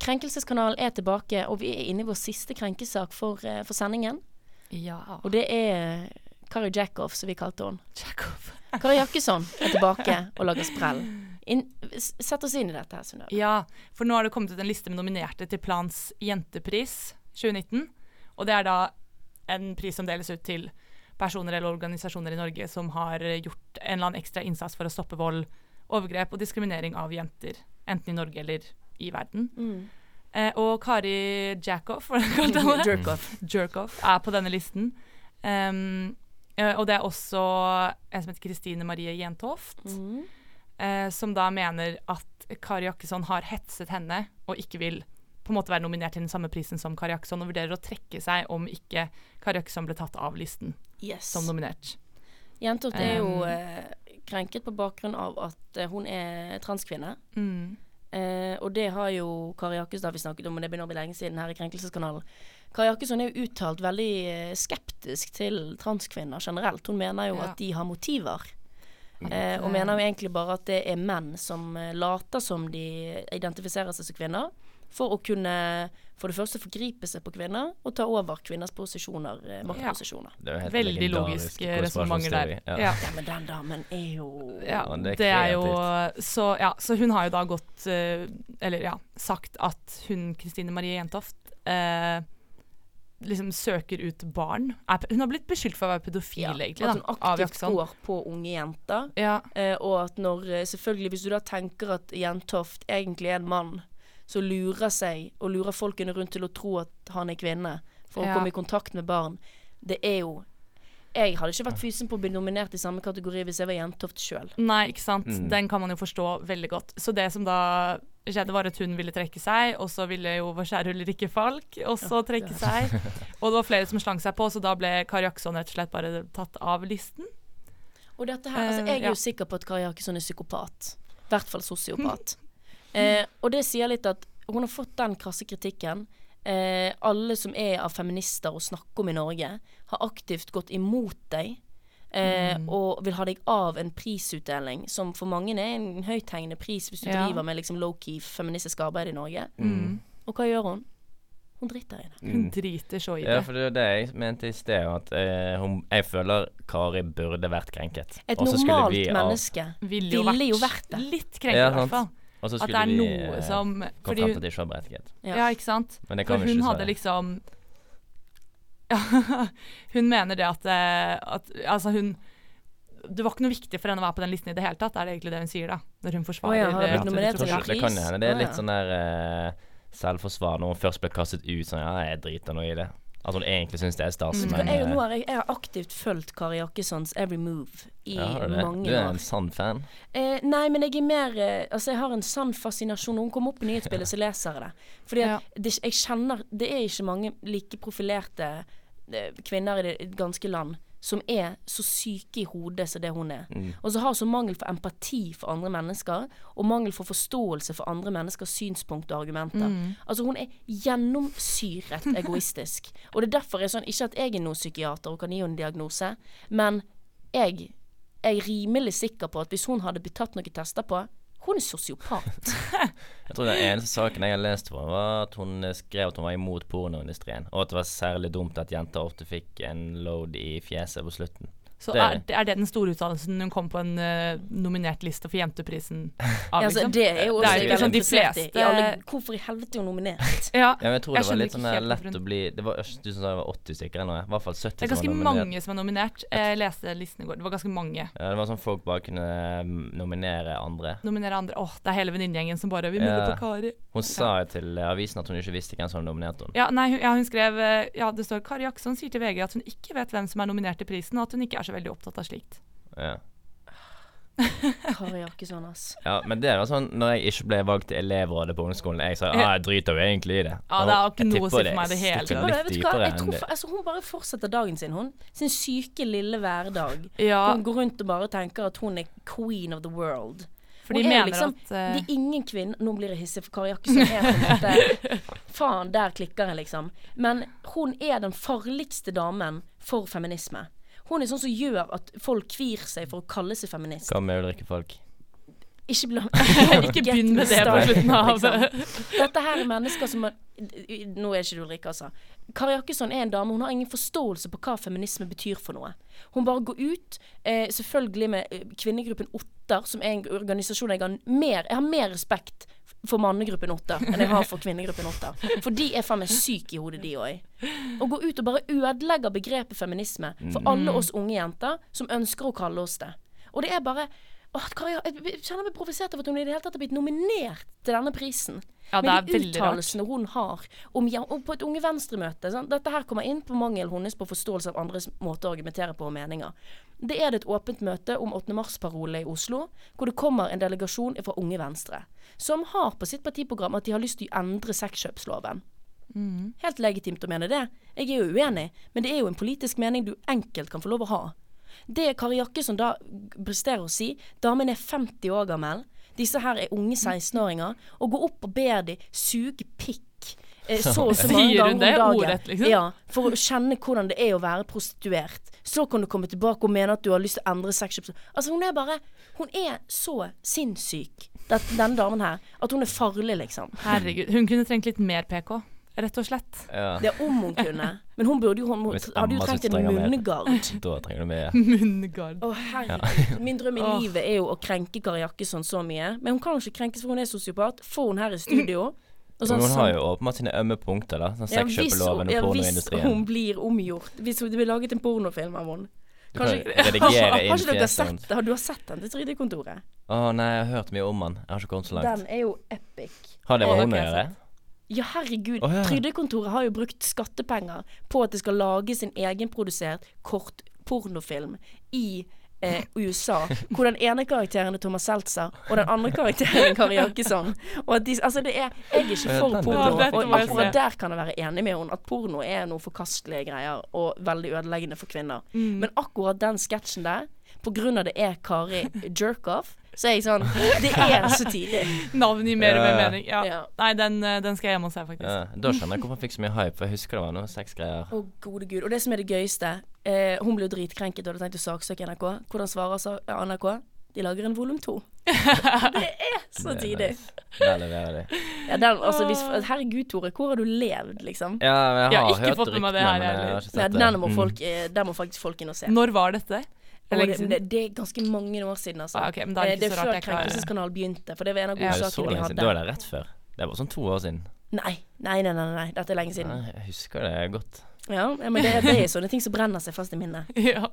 Krenkelseskanalen er tilbake, og vi er inne i vår siste krenkesak for, eh, for sendingen. Ja. Og det er Kari Jackoff, som vi kalte henne. Jackoff. Kari Jakkesson er tilbake og lager sprell. In, sett oss inn i dette her, Synnøve. Ja, for nå har det kommet ut en liste med nominerte til Plans jentepris 2019. Og det er da en pris som deles ut til personer eller organisasjoner i Norge som har gjort en eller annen ekstra innsats for å stoppe vold, overgrep og diskriminering av jenter. Enten i Norge eller i verden. Mm. Eh, og Kari Jackoff, hva kalte han det? Jerkoff. Jerkoff er på denne listen. Um, og det er også en som heter Kristine Marie Jentoft, Mm. eh, som da mener at Kari Jakkesson har hetset henne og ikke vil på en måte være nominert til den samme prisen som Kari Jakkesson, og vurderer å trekke seg om ikke Kari Jakkesson ble tatt av listen Yes. som nominert. Jentoft er jo eh, krenket på bakgrunn av at eh, hun er transkvinne. Mm. Eh, og det har jo Kari Jakkesson vi snakket om, og det begynner å bli lenge siden her i Krenkelseskanalen. Kari Jakkesson er jo uttalt veldig eh, skeptisk til transkvinner generelt. Hun mener jo Ja. at de har motiver. Eh, og mener jo egentlig bare at det er menn som eh, later som de identifiserer seg som kvinner, for å kunne for det første forgripe seg på kvinner og ta over kvinners posisjoner, maktposisjoner. Det er jo helt Veldig logisk logiske resonnementer der. Ja. Ja. Ja, men den damen er jo Ja, Ja, det det er, jo så, ja, så hun har jo da gått eh, Eller ja, sagt at hun Kristine Marie Jentoft eh, liksom søker ut barn. Hun har blitt beskyldt for å være pedofil, ja, egentlig, At hun aktivt går på unge jenter. Ja, Eh, og at når eh, Selvfølgelig, hvis du da tenker at Jentoft egentlig er en mann som lurer seg, og lurer folkene rundt til å tro at han er kvinne, for Ja. å komme i kontakt med barn, det er jo Jeg hadde ikke vært fysen på å bli nominert i samme kategori hvis jeg var Jentoft sjøl. Nei, ikke sant. Mm. Den kan man jo forstå veldig godt. Så det som da skjedde, var at hun ville trekke seg, og så ville jo vår kjære Ulrikke Falk også trekke seg. Og det var flere som slang seg på, så da ble Kari Jackson rett og slett bare tatt av listen. Og dette her, altså, Eh, jeg er ja. jo sikker på at Kari Jakkesson er psykopat. I hvert fall sosiopat. Eh, og det sier litt at hun har fått den krasse kritikken. Eh, alle som er av feminister og snakker om i Norge, har aktivt gått imot deg. Eh, Mm. Og vil ha deg av en prisutdeling, som for mange er en høythengende pris hvis du Ja. driver med liksom low-key feministisk arbeid i Norge. Mm. Og hva gjør hun? Hun driter i det. Hun Mm. driter så i Ja, det. for det er det jeg mente i sted. At eh, hun, jeg føler Kari burde vært krenket. Et Og så skulle normalt vi av- menneske Ville jo, ville jo vært, vært det. litt krenket, Ja, i hvert fall. Og så At skulle det er vi noe eh, som frem hun, til at de ikke var berettiget. Ja. Ja, ikke sant? Men det For kan vi hun ikke hadde liksom ja, Hun mener det at, eh, at Altså, hun Det var ikke noe viktig for henne å være på den listen i det hele tatt, er det egentlig det hun sier, da. Når hun forsvarer oh, ja, det, det, det, det kan hende. Det er litt sånn der uh, selvforsvar når hun først ble kastet ut sånn Ja, jeg driter nå i det. At hun egentlig syns det er stas, Mm. men jeg, eh, nå har jeg, jeg har aktivt fulgt Kari Jakkessons every move i ja, det? mange Du er en sann fan. Eh, nei, men jeg er mer eh, Altså, jeg har en sann fascinasjon. Når hun kommer opp i nyhetsbildet, så leser jeg det. Fordi at det, jeg kjenner Det er ikke mange like profilerte eh, kvinner i det ganske land som er så syke i hodet som det hun er. Mm. Og så har så mangel for empati for andre mennesker, og mangel for forståelse for andre menneskers synspunkt og argumenter. Mm. Altså Hun er gjennomsyret egoistisk. Og det er derfor jeg er sånn Ikke at jeg er noen psykiater og kan gi henne en diagnose, men jeg er rimelig sikker på at hvis hun hadde blitt tatt noen tester på Hun er sosiopat. Jeg tror den eneste saken jeg har lest for, var at hun skrev at hun var imot pornoindustrien, og at det var særlig dumt at jenter ofte fikk en load i fjeset på slutten. Så Det- er, er det den store utdannelsen hun kom på en uh, nominert liste for Jenteprisen av, Ja, altså, liksom? det er jo Det er jeg sånn de fleste- I alle, hvorfor i helvete er hun nominert? Ja. Ja, men jeg tror Jeg det var litt sånn eh, lett å bli Det var du som sa det var 80 stykker eller noe? I hvert fall 70 Det er ganske som mange som er nominert. Jeg leste listen i går. Det var ganske mange. Ja, det var sånn folk bare kunne mm, nominere andre. Nominere andre. Åh, det er hele venninnegjengen som bare vil melde Ja. på Kari. Hun sa jo til eh, avisen at hun ikke visste hvem som nominerte henne. Ja, nei, hun, ja, hun skrev Ja, det står Kari Jaksson sier til VG at hun ikke vet hvem som er nominert til prisen, og at hun ikke er så veldig opptatt av slikt. Ja. Kari Jakkesson, ass. ja, men det var sånn når jeg ikke ble valgt til elevrådet på ungdomsskolen, jeg sa ah, jeg driter jo egentlig i det. Ja, det har ikke noe å si for meg i det hele Bare, vet du hva? Jeg tror, altså, hun bare fortsetter dagen sin, hun. Sin syke, lille hverdag. Ja, Hun går rundt og bare tenker at hun er queen of the world. for de er mener liksom- at uh... Det er ingen kvinne Nå blir jeg hissig, for Kari Jakkesson er på en måte Faen, der klikker jeg, liksom. Men hun er den farligste damen for feminisme. Hun er sånn som gjør at folk kvir seg for å kalle seg feminist. Hva med Ulrikke Falk? Ikke, Ikke begynn med det på slutten av Dette her er mennesker som har Nå er ikke du Ulrikke, altså. Kari Jakkesson er en dame. Hun har ingen forståelse på hva feminisme betyr for noe. Hun bare går ut, eh, selvfølgelig med eh, kvinnegruppen Otter, som er en organisasjon jeg har mer Jeg har mer respekt for mannegruppen åtte enn jeg har for kvinnegruppen åtte. For de er faen meg syke i hodet, de òg. Å gå ut og bare ødelegge begrepet feminisme for alle oss unge jenter som ønsker å kalle oss det. Og det er bare Åh, Kari, jeg kjenner meg provosert av at hun i det hele tatt har blitt nominert til denne prisen. Ja, Med de uttalelsene hun har om, og på et Unge Venstre-møte. Dette her kommer inn på mangel hennes på forståelse av andres måte å argumentere på og meninger. Det er det et åpent møte om 8. mars-parole i Oslo, hvor det kommer en delegasjon fra Unge Venstre, som har på sitt partiprogram at de har lyst til å endre sexkjøpsloven. Mm. Helt legitimt å mene det. Jeg er jo uenig, men det er jo en politisk mening du enkelt kan få lov å ha. Det Kari Jakkesson da presterer å si, damen er 50 år gammel, disse her er unge 16-åringer, og går opp og ber de suge pikk eh, så og så mange ganger om dagen. ordrett, liksom? Ja, for å kjenne hvordan det er å være prostituert. Så kan du komme tilbake og mene at du har lyst til å endre sexkjøps... Altså, hun er bare Hun er så sinnssyk, det, denne damen her, at hun er farlig, liksom. Herregud. Hun kunne trengt litt mer PK, rett og slett. Ja. Det er om hun kunne. Men hun burde jo hun, hadde jo trengt en munnegard. Da trenger du mer. Munnegard. Å herregud. Min drøm i livet er jo å krenke Kari Jakkesson så mye. Men hun kan jo ikke krenkes for hun er sosiopat. Få hun her i studio. Sånn- hun har jo åpenbart sine ømme punkter, da. Sånn Ja, hvis Sexkjøperloven ja, og Hvis hun blir omgjort. Hvis det blir laget en pornofilm av henne. Du kan Kanskje- redigere Har inn ikke dere sett Har du har sett den til 3D-kontoret? Å nei, jeg har hørt mye om den. Jeg har ikke kommet så langt. Den er jo epic. Har det med henne å gjøre? Ja, herregud. Oh, ja. Trygdekontoret har jo brukt skattepenger på at det skal lages en egenprodusert kort pornofilm i eh, USA, hvor den ene karakteren er Thomas Seltzer, og den andre karakteren er Kari Jakkesson. Og de, altså det er Jeg er ikke for porno, og akkurat der kan jeg være enig med henne. At porno er noe forkastelige greier, og veldig ødeleggende for kvinner. Mm. Men akkurat den sketsjen der, på grunn av det er Kari jerkoff, så er jeg sånn Det er så tidlig. Navn gir mer og mer mening. Ja. Ja. Nei, den, eh, den skal jeg hjem og se, faktisk. Ja, da skjønner jeg hvorfor han fikk så mye hype, for jeg husker det var noen sexgreier. Å, gode gud. Og det som er det gøyeste eh, Hun ble jo dritkrenket og hadde tenkt å saksøke NRK. Hvordan svarer så, ja, NRK? De lager en volum to. det er så Det tidlig. Der leverer de. Ja, den, altså, hvis, herregud, Tore, hvor har du levd, liksom? Ja, jeg Jeg har har ikke hørt fått med meg det ryktene, her, men jeg heller. har ikke sett det. den må, Mm. folk, mm. den må faktisk folk inn og se. Når var dette? Og det, det, det er ganske mange år siden, altså. Ah, okay, men da er det Eh, ikke det er så før jeg. Krenkelseskanalen begynte, for det var en av Ja. Det godsakene vi hadde. Da er det rett før. Det var sånn to år siden. Nei, nei, nei, nei, nei, dette er lenge siden. Nei, Jeg husker det godt. Ja, men det, det er sånne ting som brenner seg fast i minnet. Ja.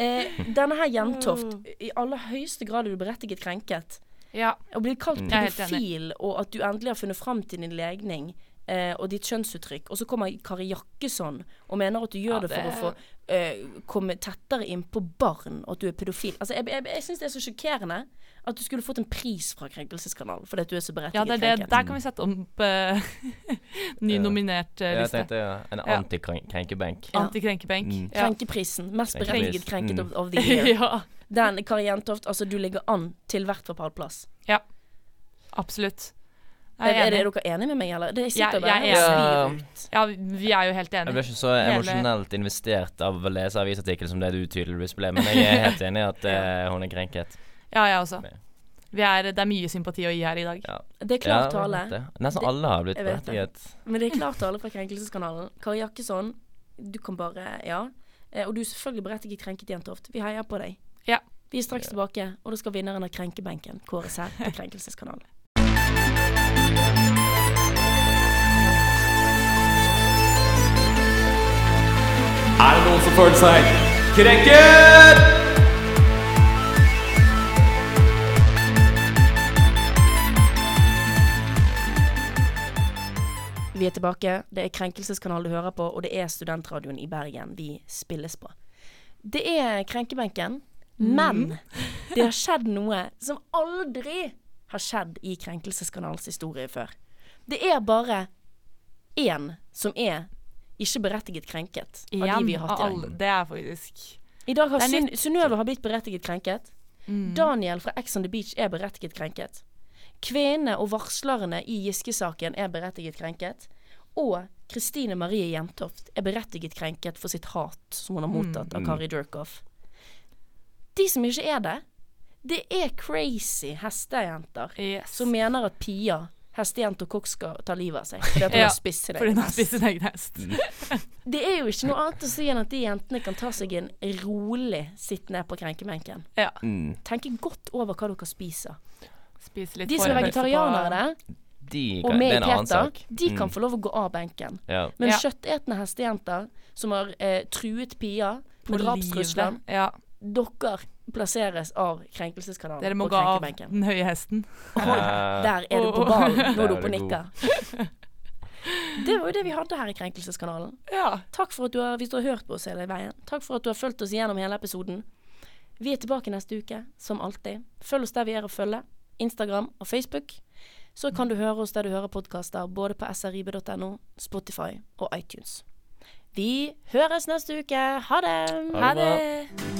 Eh, denne her Jentoft, i aller høyeste grad er du berettiget krenket. ja. Å bli kalt Mm. Pedofil, og at du endelig har funnet fram til din legning eh, og ditt kjønnsuttrykk, og så kommer Kari Jakkesson og mener at du gjør Ja, det for å få eh, komme tettere inn på barn, og at du er pedofil. Altså, jeg, jeg, jeg syns det er så sjokkerende at du skulle fått en pris fra Krenkelseskanalen fordi at du er så berettiget ja, det det. krenket. Der kan vi sette opp uh, ny Ja. nominert Jeg liste. tenkte ja, en Ja. antikrenkebenk. Ja. Antikrenkebenk. Mm. Ja. Krenkeprisen. Mest berettiget krenket Mm. of, of the year. ja, Den Kari Jentoft, altså du ligger an til hvert for Ja. absolutt. Jeg Er, er er dere enige med meg, eller? Det Jeg- sitter ja, bare her og enig. Ja, vi er jo helt enige. Jeg ble ikke så Hele- emosjonelt investert av å lese avisartikkel som det du tydeligvis ble, men jeg er helt enig i at uh, hun er krenket. Ja, jeg også. Vi er, det er mye sympati å gi her i dag. Ja. Det er klar Ja, tale. Nesten Det- alle har blitt det. berettiget. Men det er klar tale fra Krenkelseskanalen. Kari Jakkesson, du kan bare Ja. Eh, Og du er selvfølgelig berettiget krenket, Jentoft. Vi heier på deg. Ja. Vi er straks tilbake, og da skal vinneren av Krenkebenken kåres her på Krenkelseskanalen. Er det noen som føler seg krenket? Vi er tilbake. Det er Krenkelseskanalen du hører på, og det er Studentradioen i Bergen vi spilles på. Det er Krenkebenken, men det har skjedd noe som aldri har skjedd i Krenkelseskanalens historie før. Det er bare én som er ikke berettiget krenket av de vi har hatt i dag. Det er faktisk I dag har. Synnøve blitt berettiget krenket. Mm. Daniel fra Ex on the Beach er berettiget krenket. Kvinnene og varslerne i Giske-saken er berettiget krenket. Og Kristine Marie Jentoft er berettiget krenket for sitt hat som hun har mottatt av Kari Durkoff. De som ikke er det, det er crazy hestejenter Yes. som mener at Pia, hestejente og kokk, skal ta livet av seg fordi hun Ja, har spist sin egen hest. spist sin egen hest. Det er jo ikke noe annet å si enn at de jentene kan ta seg en rolig sitt ned på krenkebenken. Ja. Mm. Tenke godt over hva dere spiser. Spise litt De som er vegetarianere De kan, det med i en annen Peter, de kan Mm. få lov å gå av benken. Ja. Men Ja. kjøttetende hestejenter som har eh, truet Pia på med drapstrusler. Ja. dere plasseres av Krenkelseskanalen Dere må gå av den høye hesten. Eh, Der er du på ball ballen. Nå er du oppe og nikker. Det var jo det vi hadde her i Krenkelseskanalen. Ja. Takk for at du har, hvis du har hørt på oss hele veien. Takk for at du har fulgt oss gjennom hele episoden. Vi er tilbake neste uke, som alltid. Følg oss der vi er å følge. Instagram og Facebook. Så kan du høre oss der du hører podkaster, både på srib.no, Spotify og iTunes. Vi høres neste uke. Ha det! Ha Ha det det.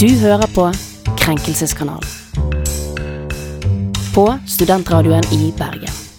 Du hører på Krenkelseskanalen. På Studentradioen i Bergen.